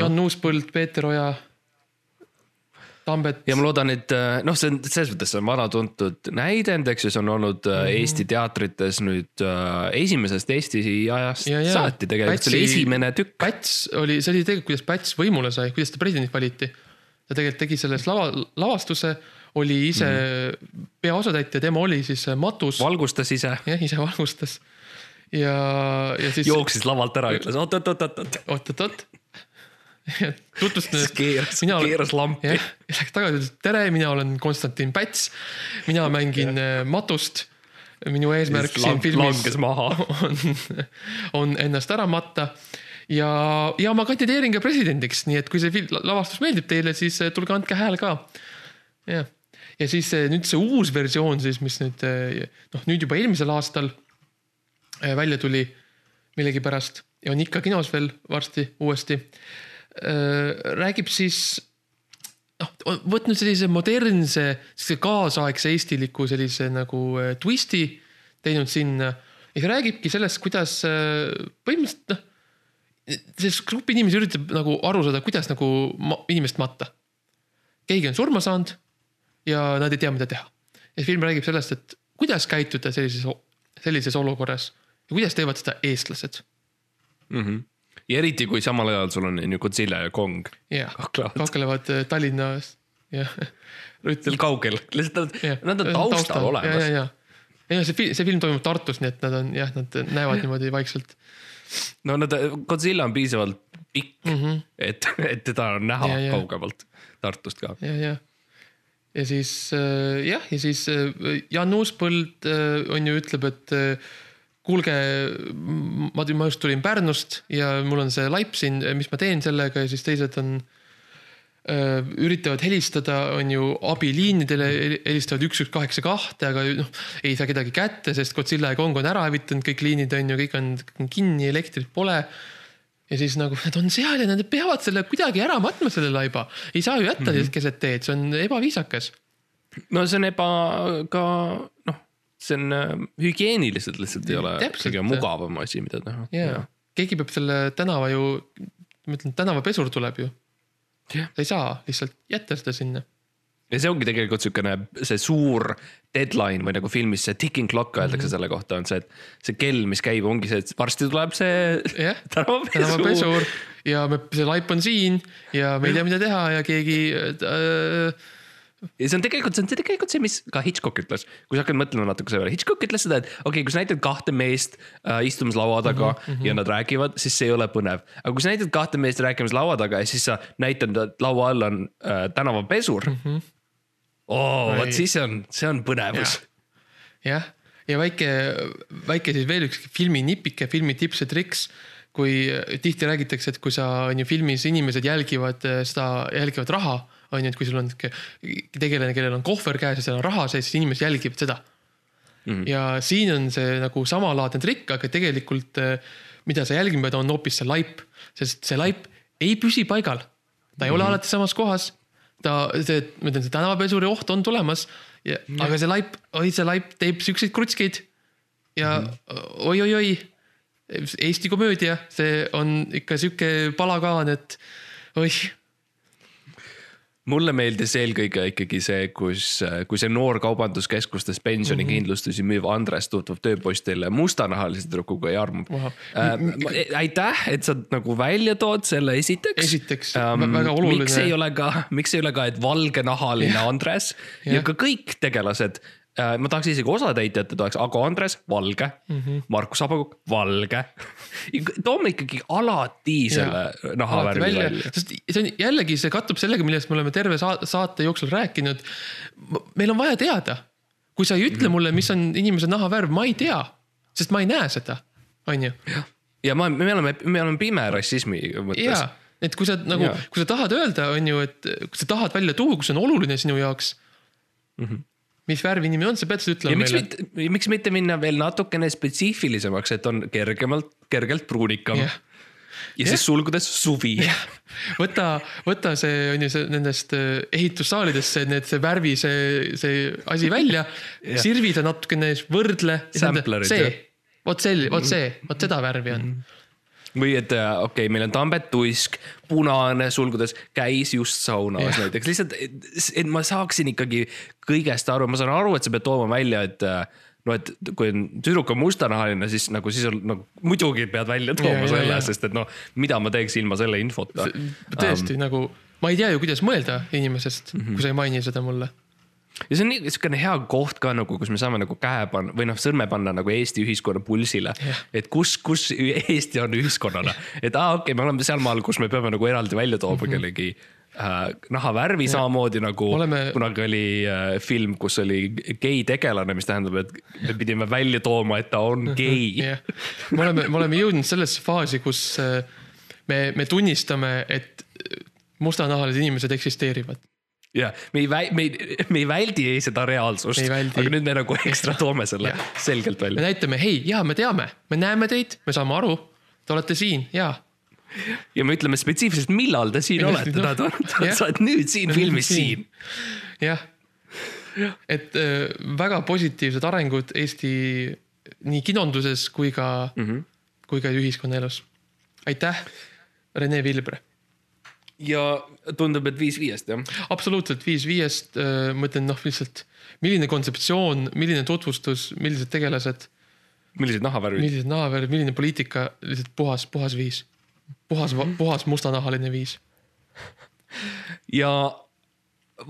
Jan Uuspõld, Peeter Oja, Tambet ja ma loodan, et äh, noh, see on selles mõttes see on vana tuntud näidend, eks ju, see on olnud mm -hmm. Eesti teatrites nüüd äh, esimesest Eesti ajast Ja, ja. saati tegelikult, see oli esimene tükk. Päts oli, see oli tegelikult, kuidas Päts võimule sai, kuidas ta presidendiks valiti. ta tegelikult tegi selles lava, lavastuse, oli ise mm peaosatäitja, tema oli siis matus, valgustas ise, jah, ise valgustas. ja, ja siis jooksis lavalt ära, ütles oot-oot-oot-oot, oot-oot-oot. tutvustan ennast. keeras, keeras lampi läks tagasi, ütles tere, mina olen Konstantin Päts. mina mängin äh, Matust. minu eesmärk siin filmis on, on ennast ära matta. ja, ja ma kandideerin ka presidendiks, nii et kui see lavastus meeldib teile, siis äh, tulge andke hääl ka. jah, ja siis äh, nüüd see uus versioon siis, mis nüüd äh, noh, nüüd juba eelmisel aastal äh, välja tuli millegipärast ja on ikka kinos veel varsti uuesti. räägib siis noh, võtnud sellise modernse, sellise kaasaegse eestiliku sellise nagu twisti teinud sinna ja see räägibki sellest, kuidas põhimõtteliselt noh, see grupp inimesi üritab nagu aru saada, kuidas nagu ma, inimest matta. keegi on surma saanud ja nad ei tea, mida teha. ja film räägib sellest, et kuidas käituda sellises, sellises olukorras ja kuidas teevad seda eestlased. mm. -hmm. ja eriti, kui samal ajal sul on ju Godzilla ja Kong jah, kaklevad äh, Tallinnas, jah. seal kaugel, lihtsalt nad, nad on taustal ja, olemas ei no see film, see film toimub Tartus, nii et nad on jah, nad näevad niimoodi vaikselt. no nad, Godzilla on piisavalt pikk mm. -hmm. et, et teda on näha ja, ja. kaugemalt Tartust ka. ja, ja, ja siis äh, jah, ja siis äh, Jan Uuspõld äh, on ju, ütleb, et kuulge, ma, ma just tulin Pärnust ja mul on see laip siin, mis ma teen sellega? Ja siis teised on üritavad helistada, on ju abiliinidele, helistavad üks, üks kaheksa kahte, aga noh, ei saa kedagi kätte, sest Godzilla ja Kong on ära hävitanud kõik liinid on ju, kõik on kinni, elektrit pole ja siis nagu nad on seal ja nad peavad selle kuidagi ära matma, selle laiba. ei saa ju jätta mm -hmm. keset teed, see on ebaviisakas. no see on eba ka noh, see on äh, hügieeniliselt lihtsalt ei ole kõige mugavam asi, mida teha. jaa, keegi peab selle tänava ju, ma ütlen, tänavapesur tuleb ju. Jah. sa ei saa lihtsalt jätta seda sinna. Ja see ongi tegelikult siukene, see suur deadline või nagu filmis see ticking clock öeldakse mm -hmm. selle kohta, on see, et see kell, mis käib, ongi see, et varsti tuleb see jah, tänavapesu. tänavapesur ja me, see laip on siin ja me ei tea, mida teha ja keegi äh,. ja see on tegelikult, see on tegelikult see, mis ka Hitchcock ütles, kui sa hakkad mõtlema natuke selle peale, Hitchcock ütles seda, et okei okay,, kui sa näitad kahte meest äh, istumas laua taga mm -hmm. ja nad räägivad, siis see ei ole põnev. aga kui sa näitad kahte meest rääkimas laua taga ja siis sa näitad, et laua all on äh, tänavapesur mm. -hmm. oo, vot siis on, see on põnevus. jah, ja väike, väike siis veel üks filmi nipike, filmi tips ja triks. kui tihti räägitakse, et kui sa on ju filmis inimesed jälgivad eh, seda, jälgivad raha, on ju, et kui sul on tegelane, kellel on kohver käes ja seal on raha sees, siis inimesed jälgivad seda mm. -hmm. ja siin on see nagu samalaadne trikk, aga tegelikult eh, mida sa jälgima pead, on hoopis see laip, sest see laip ei püsi paigal. ta ei ole mm -hmm. alati samas kohas. ta, see, ma ütlen, see tänavapesuri oht on tulemas aga see laip, oi, see laip teeb siukseid krutskeid ja mm -hmm. oi-oi-oi, Eesti komöödia, see on ikka sihuke palagaan, et oih, mulle meeldis eelkõige ikkagi see, kus, kui see noor kaubanduskeskustes pensionikindlustusi müüv Andres tutvub tööpostile mustanahalise tüdrukuga ja armub Vau. äh,. aitäh, et sa nagu välja tood selle esiteks. Esiteks, vä- väga oluline. miks ei ole ka, miks ei ole ka, et valgenahaline Andres ja, ja ka kõik tegelased ma tahaks isegi osatäitjate tahaks, Ago Andres, valge mm. -hmm. Markus Abakuk, valge. toome ikkagi alati selle nahavärvi välja, välja.. sest see on jällegi, see kattub sellega, millest me oleme terve sa- saate jooksul rääkinud. meil on vaja teada. kui sa ei ütle mulle, mis on inimese nahavärv, ma ei tea, sest ma ei näe seda, on ju. ja ma, me oleme, me oleme pime rassismi mõttes ja, et kui sa nagu kui sa tahad öelda, on ju, et kui sa tahad välja tuua, kus on oluline sinu jaoks mm. -hmm. Mis värv inimene on, sa pead seda ütlema miks meile. miks mitte minna veel natukene spetsiifilisemaks, et on kergemalt, kergelt pruunikam Jah. ja siis sulgudes suvi. võta, võta see on ju see nendest äh, ehitussaalidest see, need, see värvi, see, see asi välja Jah. sirvi ta natukene, võrdle. Vot see, vot see, vot seda värvi on. Või et äh, okei okay,, meil on Tambet Tuisk, punane sulgudes, käis just saunas Jah. näiteks, lihtsalt, et ma saaksin ikkagi kõigest aru, ma saan aru, et sa pead tooma välja, et äh, no et kui on tüdruk on mustanahaline, siis nagu siis on nagu muidugi pead välja tooma ja, selle ja., sest et noh, mida ma teeks ilma selle infota. tõesti um, nagu, ma ei tea ju, kuidas mõelda inimesest mm. -hmm. kui sa ei maini seda mulle. Ja see on nii niisugune hea koht ka nagu, kus me saame nagu käe panna või noh, sõrme panna nagu Eesti ühiskonna pulsile. Jah. et kus, kus Eesti on ühiskonnana, et aa ah, okei okay,, me oleme sealmaal, kus me peame nagu eraldi välja tooma kellegi äh, nahavärvi samamoodi nagu Oleme- kunagi oli äh, film, kus oli gei tegelane, mis tähendab, et me pidime välja tooma, et ta on gei. Jah, me oleme, me oleme jõudnud sellesse faasi, kus äh, me, me tunnistame, et mustanahalised inimesed eksisteerivad. jah, me ei väi-, me ei, me ei väldi seda reaalsust Me aga nüüd me nagu ekstra toome selle Jah. selgelt me välja. näitame, hei, jaa, me teame, me näeme teid, me saame aru, te olete siin ja ja me ütleme spetsiifiliselt, millal te siin Millal olete, sa oled nüüd siin filmis siin. jah, et äh, väga positiivsed arengud Eesti nii kinonduses kui ka mm. -hmm. kui ka ühiskonnaelus. aitäh, Rene Vilbre. Ja tundub, et viis viiest jah. absoluutselt viis viiest, ma ütlen noh, lihtsalt milline kontseptsioon, milline tutvustus, millised tegelased, millised nahavärvid? millised nahavärvid, milline poliitika, lihtsalt puhas, puhas viis. puhas, puhas mustanahaline viis. ja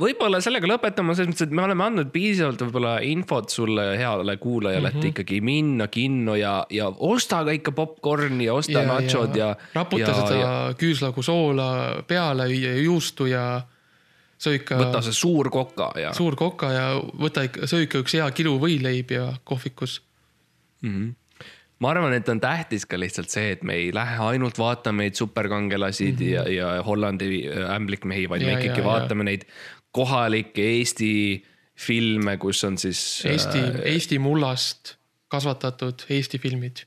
võib-olla sellega lõpetama selles mõttes, et me oleme andnud piisavalt võib-olla infot sulle heale kuulajale mm, -hmm. et ikkagi minna kinno ja, ja osta ka ikka popkorni ja osta nachod ja, ja. raputa seda ja... küüslaugu soola peale, juustu ja söö ikka võta see suur koka ja. suur koka ja võta ikka, söö ikka üks hea kilu võileib ja kohvikus. Ma arvan, et on tähtis ka lihtsalt see, et me ei lähe ainult vaatama neid superkangelasi mm -hmm. ja, ja Hollandi äh, ämblikmehi, vaid Ja, me ikkagi ja, ja, ja. vaatame neid kohalikke Eesti filme, kus on siis Eesti äh..., Eesti mullast kasvatatud Eesti filmid.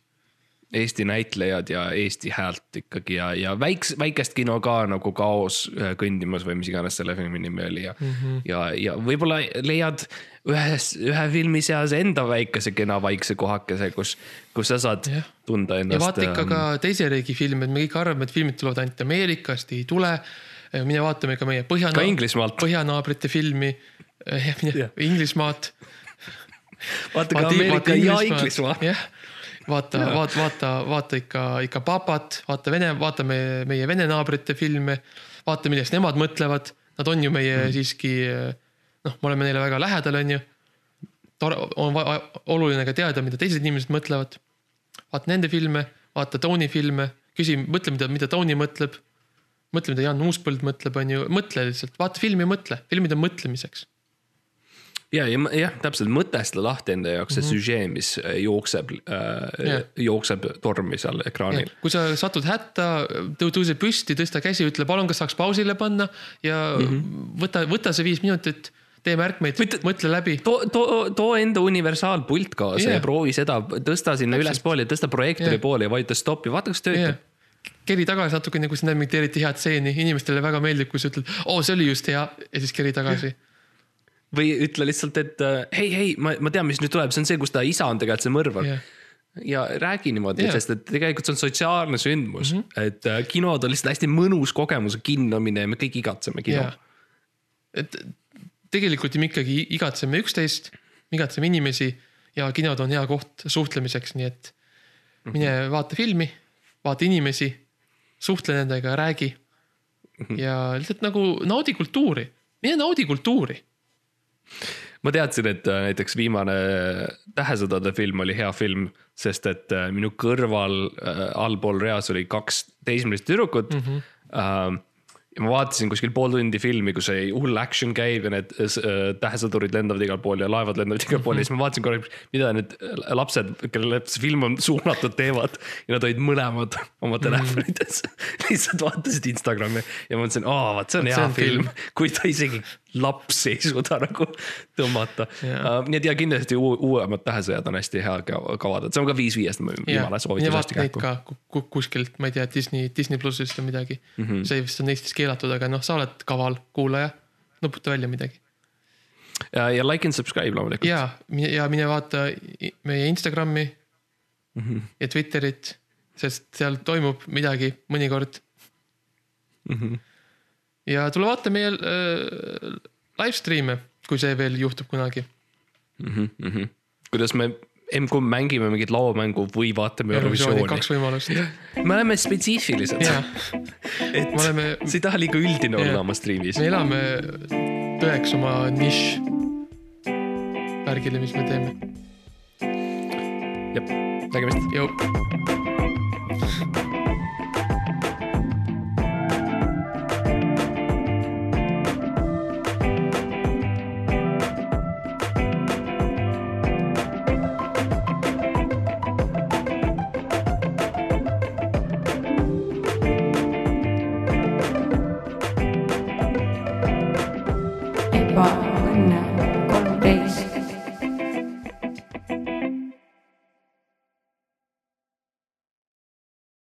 Eesti näitlejad ja Eesti häält ikkagi ja, ja väikse, väikest kino ka nagu Kaos äh, kõndimas või mis iganes selle filmi nimi oli ja mm. -hmm. ja, ja võib-olla leiad ühes, ühe filmi seas enda väikese kena vaikse kohakese, kus, kus sa saad Jah. tunda ja ennast. vaata ikka ka teise riigi filme, et me kõik arvame, et filmid tulevad ainult Ameerikast, ei tule. mine vaatame ka meie põhjana-. Ka Inglismaalt. põhjanaabrite filmi, mine Jah. Inglismaad. vaata ka Ameerika ja Inglismaa. jah, vaata, vaata, vaata, vaata ikka, ikka papat, vaata Vene, vaata meie, meie Vene naabrite filme, vaata, millest nemad mõtlevad. Nad on ju meie mm. siiski, noh, me oleme neile väga lähedal, on ju. tore, on oluline ka teada, mida teised inimesed mõtlevad. vaata nende filme, vaata Tony filme, küsi, mõtle, mida, mida Tony mõtleb. mõtle, mida Jan Uuspõld mõtleb, on ju, mõtle lihtsalt, vaata filmi ja mõtle, filmid on mõtlemiseks. ja, ja jah, täpselt mõtestada lahti enda jaoks see mm -hmm. süžee, mis äh, jookseb äh, Jah., jookseb tormi seal ekraanil. kui sa satud hätta, tõuse püsti, tõsta käsi, ütle palun, kas saaks pausile panna ja mm -hmm. võta, võta see viis minutit, tee märkmeid mõtle läbi. too, too, too enda universaalpult kaasa yeah. Ja proovi seda, tõsta sinna ülespoole, tõsta projektoori Jah. poole ja vajuta stoppi, vaata, kas töötab yeah.. keri tagasi natukene, kui sa näed mingit eriti head stseeni, inimestele väga meeldib, kui sa ütled, oo, see oli just hea ja siis keri tagasi. Või ütle lihtsalt, et äh, hei, hei, ma, ma tean, mis nüüd tuleb, see on see, kus ta isa on tegelikult see mõrvar jah, ja räägi niimoodi yeah., sest et tegelikult see on sotsiaalne sündmus mm, -hmm. et äh, kinod on lihtsalt hästi mõnus kogemus kinno minna ja me kõik igatseme kino jah. et tegelikult ju me ikkagi igatseme üksteist, me igatseme inimesi ja kinod on hea koht suhtlemiseks, nii et mine vaata filmi, vaata inimesi, suhtle nendega, räägi. ja lihtsalt nagu naudi kultuuri, mine naudi kultuuri. Ma teadsin, et äh, näiteks viimane Tähesõdade film oli hea film, sest et äh, minu kõrval äh, allpool reas oli kaks teismelist tüdrukut mm. -hmm. ja ma vaatasin kuskil pool tundi filmi, kus ei hull action käib ja need äh, tähesõdurid lendavad igal pool ja laevad lendavad igal pool ja siis ma vaatasin korraks, mida need lapsed, kellele see film on suunatud, teevad. ja nad olid mõlemad oma telefonides mm, -hmm. lihtsalt vaatasid Instagrami ja mõtlesin, aa, vot see on hea see on film film. kui ta isegi lapsi ei suuda nagu tõmmata Jaa. uh,. nii et ja kindlasti uu- uuemad tähesõjad on hästi hea ka- kavada, see on ka viis viiest, ma viimane mine soovitus vaata neid ka ku- ku- kuskilt, ma ei tea, Disney, Disney plussist või midagi mm. -hmm. see vist on Eestis keelatud, aga noh, sa oled kaval kuulaja, nuputa välja midagi. ja, ja like and subscribe loomulikult. ja, ja mine vaata meie Instagrami mm. -hmm. ja Twitterit, sest seal toimub midagi mõnikord mm. -hmm. Ja tule vaata meie äh, live stream'e, kui see veel juhtub kunagi. kuidas me M-kumb mängime mingit lauamängu või vaatame Eurovisiooni. kaks võimalust. me oleme spetsiifilised et me oleme, sa ei taha liiga üldine olla Jah. oma striimis me. elame tõeks oma nišš värgile, mis me teeme. nägemist. jõu.